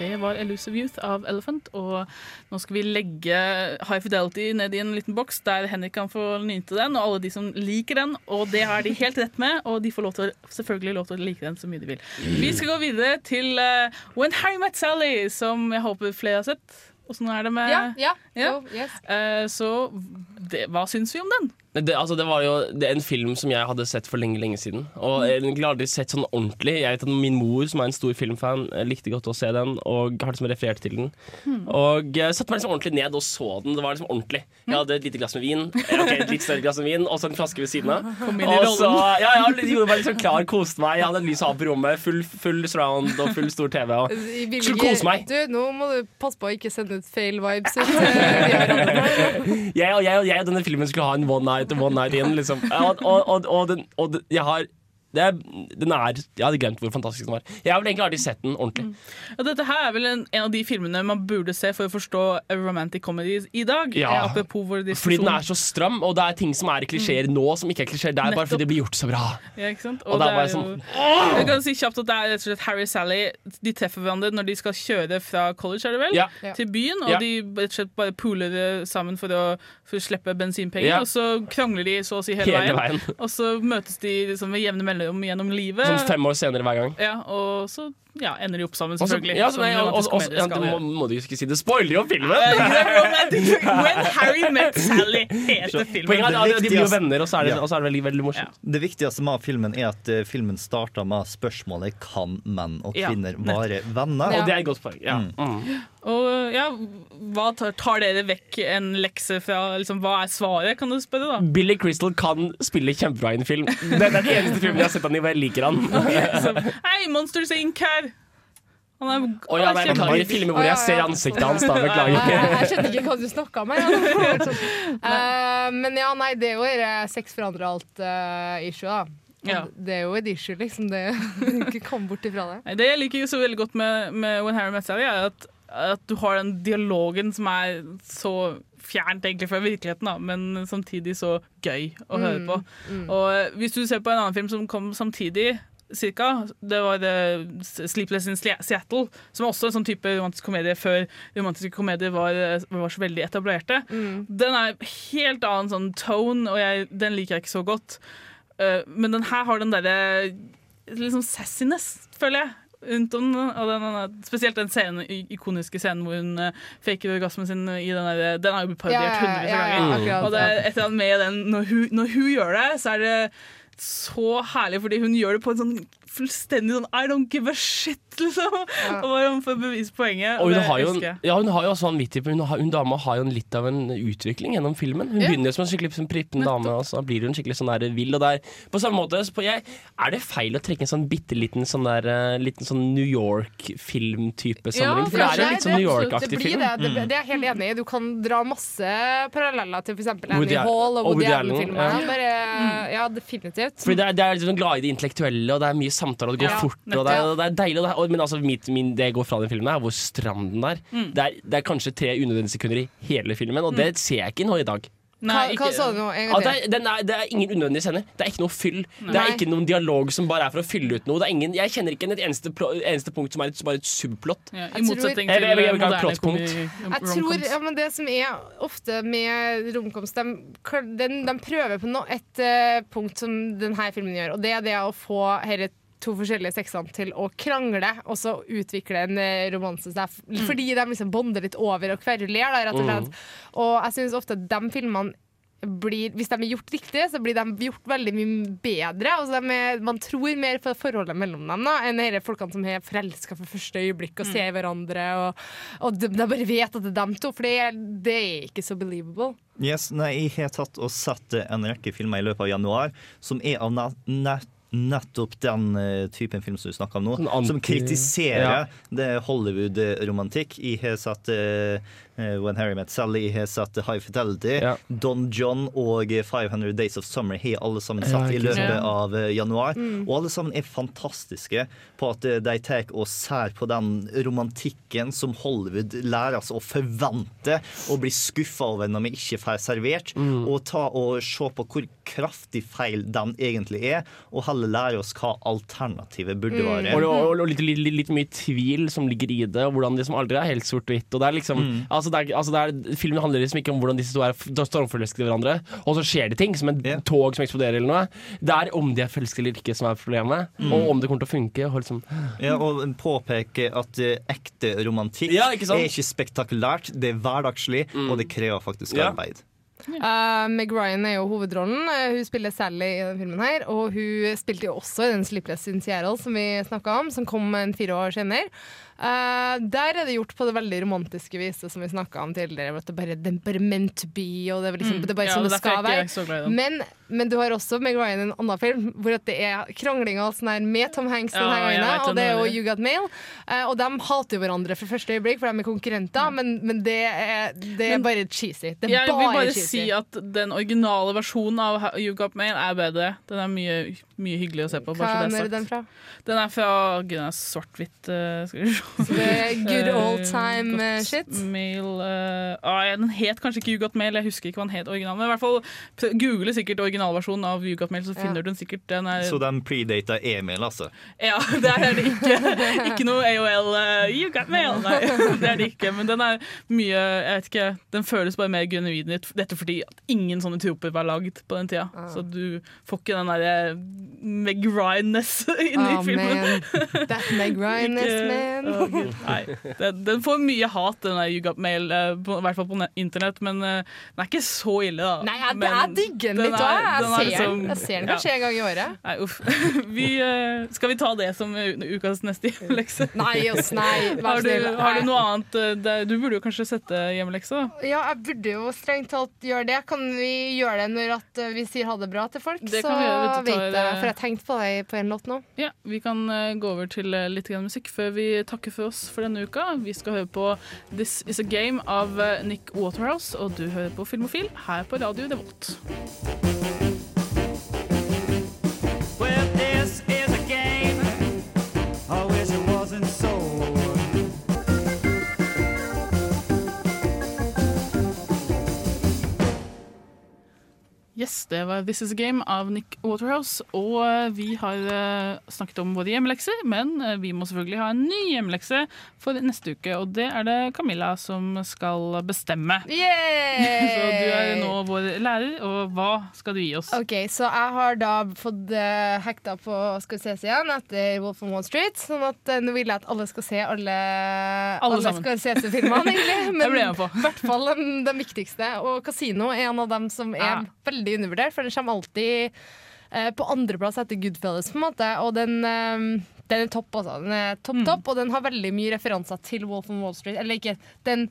Det var Elusive Youth av Elephant, og nå skal vi legge High Fidelity ned i en liten boks der Henrik kan få nyte den, og alle de som liker den, og det har de helt rett med, og de får lov til, selvfølgelig lov til å like den så mye de vil. Vi skal gå videre til uh, When Harry Met Sally, som jeg håper flere har sett. Åssen er det med Ja, ja. Ja. Jo, yes. uh, Så det, hva syns vi om den? Det, altså, det var jo det er en film som jeg hadde sett for lenge lenge siden. Og jeg har aldri sett sånn ordentlig. Jeg vet at Min mor, som er en stor filmfan, eh, likte godt å se den og har liksom referert til den. Hmm. Og jeg satte meg liksom ordentlig ned og så den. Det var liksom ordentlig. Jeg hadde et lite glass med vin, okay, ok, et litt større glass med vin og så en flaske ved siden av. Og så, ja, ja, gjorde meg liksom klar, koste meg. Jeg hadde lys av på rommet, full, full surround og full stor TV. Og skulle kose meg. Du, nå må du passe på å ikke sende ut feil vibes ut. eh, via radioen. jeg, og jeg, og jeg og denne filmen skulle ha en one night one night in. Liksom. Og, og, og, og, den, og den, jeg har det er, den er Jeg hadde glemt hvor fantastisk den var. Jeg har vel egentlig aldri sett den ordentlig. Ja, dette her er vel en, en av de filmene man burde se for å forstå romantic comedies i dag. Ja. Eh, Fordi den er så stram, og det er ting som er klisjeer nå, som ikke er klisjeer der, bare fordi det blir gjort så bra. Ja, ikke sant? Og det er bare jo- sånn, Jeg kan si kjapt at det er rett og slett Harry og Sally De treffer hverandre når de skal kjøre fra college er det vel, Ja. til byen. Og Ja. de rett og slett bare pooler det sammen for å, for å slippe bensinpenger. Ja. Og så krangler de så å si hele, Hele veien. veien. Og så møtes de liksom med jevne mellomrom gjennom livet. Sånn fem år senere hver gang. Ja, og så ja, ender de opp sammen, selvfølgelig. Også, ja, så- også, og- romantisk og- komedie ja, må, må du ikke si. Det spoiler jo filmen! When Harry Met Sally heter filmen. Poenget er at de blir jo venner, og så er det, Ja. så er det veldig, veldig morsomt. Det viktigste med filmen er at eh, filmen starter med spørsmålet Kan menn og kvinner være venner? Ja. Og det er et godt poeng. Ja. Mm. Og ja, hva tar, tar dere vekk en lekse fra liksom, Hva er svaret, kan du spørre, da? Billy Crystal kan spille kjempebra i en film. Det er den eneste filmen jeg har sett han i, hvor jeg liker han. Så, Hei, Monsters Inc. her! Han er, Å ja, men, jeg beklager. I filmer hvor jeg ser ansiktet hans, da. Beklager. Jeg, skjønner ikke hva du snakka om. her. Eh, men ja, nei, det er jo dette sex forandrer alt-issue, da. Ja. Det er jo et issue, liksom. Det ikke kom bort ifra det. Det jeg liker så veldig godt med, med When Harry Met Sally, er at, at du har den dialogen som er så fjernt egentlig fra virkeligheten, da, men samtidig så gøy å høre Mm, på. mm. Og eh, hvis du ser på en annen film som kom samtidig, cirka, det var det Sleepless in Seattle, som er også en sånn type romantisk komedie før romantiske komedier var, var så veldig etablerte. Mm. Den er helt annen sånn tone, og jeg, den liker jeg ikke så godt. Uh, men den her har den derre liksom sassiness, føler jeg. Rundt om den, spesielt den scenen, ikoniske scenen hvor hun uh, faker orgasmen sin i den der, Den har jo parodiert hundrevis av ganger. og det er et eller annet med den når hun, når hun gjør det, så er det så herlig, fordi hun gjør det på en sånn fullstendig sånn I don't give a shit, liksom. Og bare for å bevise poenget. Og hun det har jo, en, ja, hun har jo også vanvittig Hun, har, hun dama har jo en litt av en utvikling gjennom filmen. Hun Ja. begynner jo som en skikkelig som prippen dame, og så blir hun skikkelig sånn der vill. Og der, på samme måte så på, jeg, Er det feil å trekke en sånn bitte liten sånn der eh, Liten sånn New York-filmtype sammenheng? For det er jo litt sånn New York-aktig film. Det, det, Mm. det er jeg helt enig i. Du kan dra masse paralleller til f.eks. Annie Al- Hall og Woody Woody Allen, Allen-filmer. ja. Bare, ja, definitivt. Fordi det er, det er liksom glad i det intellektuelle, og det er mye samtale, og det går Ja, fort. Og det, er, det er deilig. Og det er, og, men altså, mitt, min, det jeg går fra den filmen, er hvor stram den er. Mm. Det, er det er kanskje tre unødvendige sekunder i hele filmen, og det ser jeg ikke nå i dag. Hva, hva sa du nå? En gang det, til. er, er, det er ingen unødvendige scener. Det er ikke noe fyll. Det er ikke noen dialog som bare er for å fylle ut noe. Det er ingen, jeg kjenner ikke et eneste, eneste punkt som er et, bare et subplott. Ja, Jeg I motsetning til Jeg jeg plottpunkt. Jeg tror ja, men Det som er ofte med romcoms, de, de, de prøver på no, et uh, punkt som denne filmen gjør, og det er det å få disse to forskjellige sexene til å krangle og så utvikle en eh, romanse. seg. er Fordi de liksom bonder litt over og kveruler, da, rett og slett. Mm. Og jeg syns ofte at de filmene blir, hvis de er gjort riktig, så blir de gjort veldig mye bedre. Altså er, man tror mer på forholdet mellom dem da, enn de folkene som er forelska for første øyeblikk og Mm. ser hverandre. Og, og de, de bare vet at det er dem to, for det er, det er ikke så believable. Yes, nei, jeg har tatt og sett en rekke filmer i løpet av januar som er av nett Nettopp den eh, typen film som du snakker om nå, Sånn anti- som kritiserer Ja. det Hollywood-romantikk. Jeg har sett eh, eh, When Harry Met Sally, har satt High Fidelity, Don John og 500 Days of Summer har alle sammen Ja, i løpet ja. av eh, januar. Mm. Og alle sammen er fantastiske på at eh, de tar og ser på den romantikken som Hollywood lærer oss å forvente, og blir skuffa over når vi ikke får servert. Mm. Og ta og se på hvor kraftig feil den egentlig er, og heller lære oss hva alternativet burde være. Og, og, og litt, litt, litt, mye tvil som ligger i det, og hvordan det som aldri er helt sort-hvitt. Og det er liksom, Mm. Altså det er, altså det er, Filmen handler liksom ikke om hvordan disse to er i hverandre, og så skjer det ting, som en tog som eksploderer eller noe. Det er om de er forelsket eller ikke som er problemet, Mm. og om det kommer til å funke. Og liksom, Ja, og påpeke at uh, ekte romantikk Ja, ikke er ikke spektakulært, det er hverdagslig, og det krever faktisk Ja. arbeid. Uh, Meg Ryan er jo hovedrollen. Uh, hun spiller Sally i denne filmen. her Og hun spilte jo også i den Sleepless in Seattle som vi snakka om, som kom en fire år senere. Uh, der er det gjort på det veldig romantiske viset som vi snakka om tidligere. At det bare, er be, og det er, liksom, Mm. det er bare Ja, sånn det skal være. Men, men du har også Meg Ryan i en annen film hvor det er krangling og sånn her med Tom Hanks Ja, gangen, vet og det er jo You Got Mail. Uh, og de hater jo hverandre fra første øyeblikk, for de er konkurrenter, men, men det er, det er Men- bare cheesy. Det er Jeg vil bare bare cheesy. si at den originale versjonen av You Got Mail er bedre. Den er mye, mye hyggelig å se på. Hva Bare så er det er den fra? Den er fra den er svart-hvitt. Uh, skal vi se. Så det good old time Eh, eh, Got shit? Mail uh, ah, ja, Den het kanskje ikke You Got Mail, jeg husker ikke hva den het originalen. Men i hvert fall google sikkert originalversjonen av You Got Mail, så Ja. finner du den sikkert. Den er, Så den predata Emil, altså. ja, det er det ikke. Ikke noe AOL uh, You got mail. Nei, det er det ikke. Men den er mye Jeg vet ikke, den føles bare mer genuin. ut. Dette fordi at ingen sånne troper var lagd på den tida. Ah. Så du får ikke den derre Meg Ryan-ness inni oh, filmen. That Meg Ryan-ness, man. oh, Nei. Den, den får mye hat, den der You Got Mail, eh, på, i hvert fall på internett. Men eh, den er ikke så ille, da. Nei, jeg, Men jeg digger den litt òg. Jeg, liksom- jeg ser den ja. kanskje en gang i året. Nei, uff. Vi, uh, skal vi ta det som ukas neste hjemmelekse? Nei, oss, nei, Har du, har du noe annet det, Du burde jo kanskje sette hjemmelekse, da. Ja, jeg burde jo strengt talt gjøre det. Kan vi gjøre det når vi sier ha det bra til folk? Det så kan vi gjøre, vet jeg, for jeg tenkte på deg på en låt nå. Ja, Vi kan eh, gå over til eh, litt musikk før vi takker for oss for denne uka. Vi skal høre på This Is A Game av eh, Nick Waterhouse, og du hører på Filmofil her på Radio Revolt. Det var This Is A Game av Nick Waterhouse. Og eh, vi har eh, snakket om våre hjemmelekser, men eh, vi må selvfølgelig ha en ny hjemmelekse for neste uke. Og det er det Camilla som skal bestemme. Så du er nå vår lærer, og hva skal du gi oss? Ok, Så jeg har da fått hekta på Skal vi ses igjen etter Wolf on Wall Street. Sånn at nå vil jeg at alle skal se alle Alle, alle skal se filmene egentlig. På. i hvert fall de, de viktigste. Og Casino er en av dem som er Ja. Veldig undervurdert, for den kommer alltid eh, på andreplass etter Goodfellas, på en måte. Og den, eh, den er topp, altså. Den er Mm. topp, topp, og den har veldig mye referanser til Wolf on Wall Street. Eller ikke, den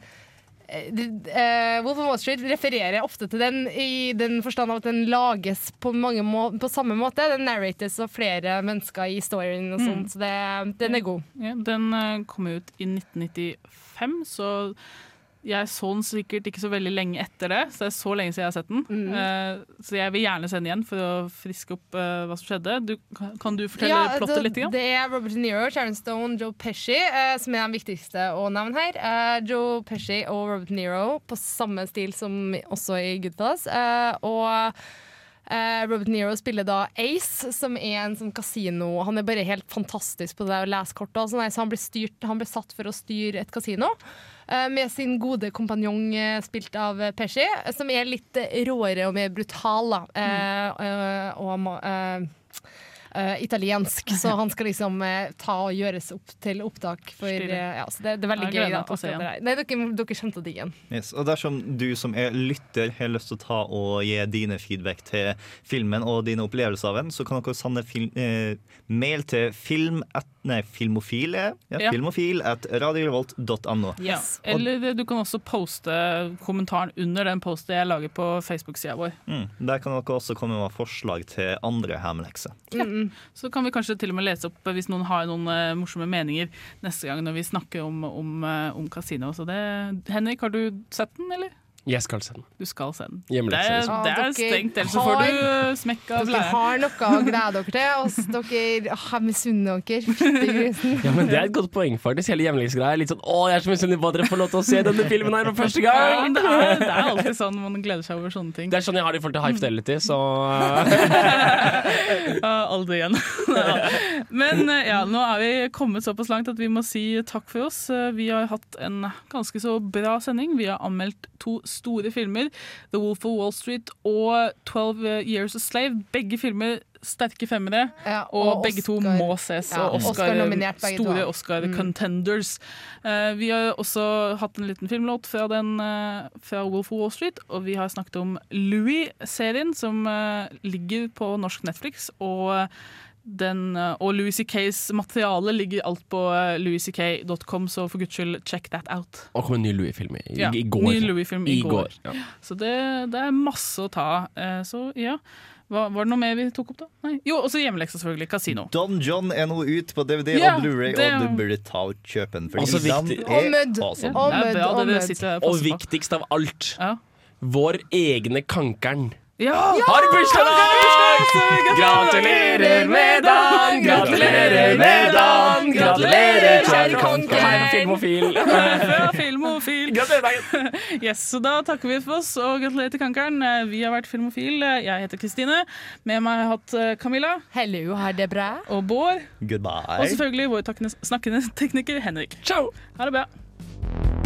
eh, eh, Wolf of Wall Street refererer ofte til den i den forstand av at den lages på, mange må på samme måte. Den narrates av flere mennesker i storyen, og sånt, Mm. så det, den er god. Ja, den eh, kom ut i 1995, så jeg så den sikkert ikke så veldig lenge etter det, så det er så lenge siden jeg har sett den. Mm. Uh, så jeg vil gjerne se den igjen for å friske opp uh, hva som skjedde. Du, kan- du fortelle plottet det, litt? Grann? det er Robert De Niro, Sharon Stone, Joe Pesci uh, som er den viktigste å nevne her. Joe Pesci og Robert De Niro på samme stil som også i Goodfellas. Og eh, Robert Nero spiller da Ace, som er en sånn kasino. Han er bare helt fantastisk på det å lese kort. Altså, nei, så han ble, styrt, han ble satt for å styre et kasino. uh, Med sin gode kompanjong uh, spilt av Pesci, som er litt råere og mer brutal. Da. Eh, og eh, eh, italiensk, så han skal liksom uh, ta og gjøres opp til opptak. For, eh, ja, så det, det er veldig gøy. Da, meg til å se akkurat. Nei, dere, dere kommer til å digge den. Yes, og dersom du som er lytter har lyst til å ta og gi dine feedback til filmen og dine opplevelser av den, så kan dere sende film, mail til film at, nei, filmofile ja, Ja. filmofil at radiorevolt.no. Ja. Eller du kan også poste kommentaren under den posten jeg lager på Facebook-sida vår. Mm. Der kan dere også komme med forslag til andre hjemmelekser. Ja. Så kan vi kanskje til og med lese opp hvis noen har noen eh, morsomme meninger neste gang når vi snakker om, om, eh, om kasino. Så det, Henrik, har du sett den, eller? Jeg skal se den. Du skal se den. Hjemmelekse, Det liksom. det Ja, er dere ellers så får du smekka Dere har noe å glede dere til. Og dere har Jeg misunner dere. Fytti grisen. Ja, men Det er et godt poeng, faktisk. Hele hjemmelekesgreia er litt sånn Å, jeg er så misunnelig på at dere får lov til å se denne filmen her for første Ja, det, er, det er alltid sånn man gleder seg over sånne ting. Det er sånn jeg har det i forhold til High Fidelity, så aldri igjen. Men eh, ja, nå er vi kommet såpass langt at vi må si takk for oss. Eh, Vi har hatt en ganske så bra sending. Vi har anmeldt to store filmer. The Wolf of Wall Street og 12 Years a Slave. Begge filmer sterke femmere, Ja, og, og begge to må ses. Ja, og Oscar, Oscar-nominert store Mm. Oscar-contenders. Eh, vi har også hatt en liten filmlåt fra, den, fra Wolf of Wall Street, og vi har snakket om Louis-serien, som ligger på norsk Netflix. og den, eh, og Louis C.K.s materiale ligger alt på eh, louisck.com, så for guds skyld, check that out. Og kom en ny Louis-film i, Ja, i går. Ny Louis-film i, I går. går, ja. Så det, det er masse å ta av. Eh, Så ja. Hva, var det noe mer vi tok opp, da? Nei. Jo, også hjemmeleksa, selvfølgelig. Kasino. Don John er nå ute på DVD yeah, og Blu-ray, det- og du burde ta og kjøpe den. Fordi Også viktig. er Og Mødd. awesome. Og Og viktigst av alt, Ja. vår egne kankeren. Ja! Har bursdag! Gratulerer med dagen! Gratulerer med dagen! Gratulerer, kjære kankeren! Filmofil. Filmofil. Gratulerer dagen! Yes, så da takker vi for oss, og gratulerer til Kankeren. Vi har vært Filmofil. Jeg heter Kristine. Med meg har jeg hatt eh, Camilla. Hello, har det bra. Og Bård. Goodbye. Og selvfølgelig vår snakkende tekniker Henrik. Ciao! Ha det bra.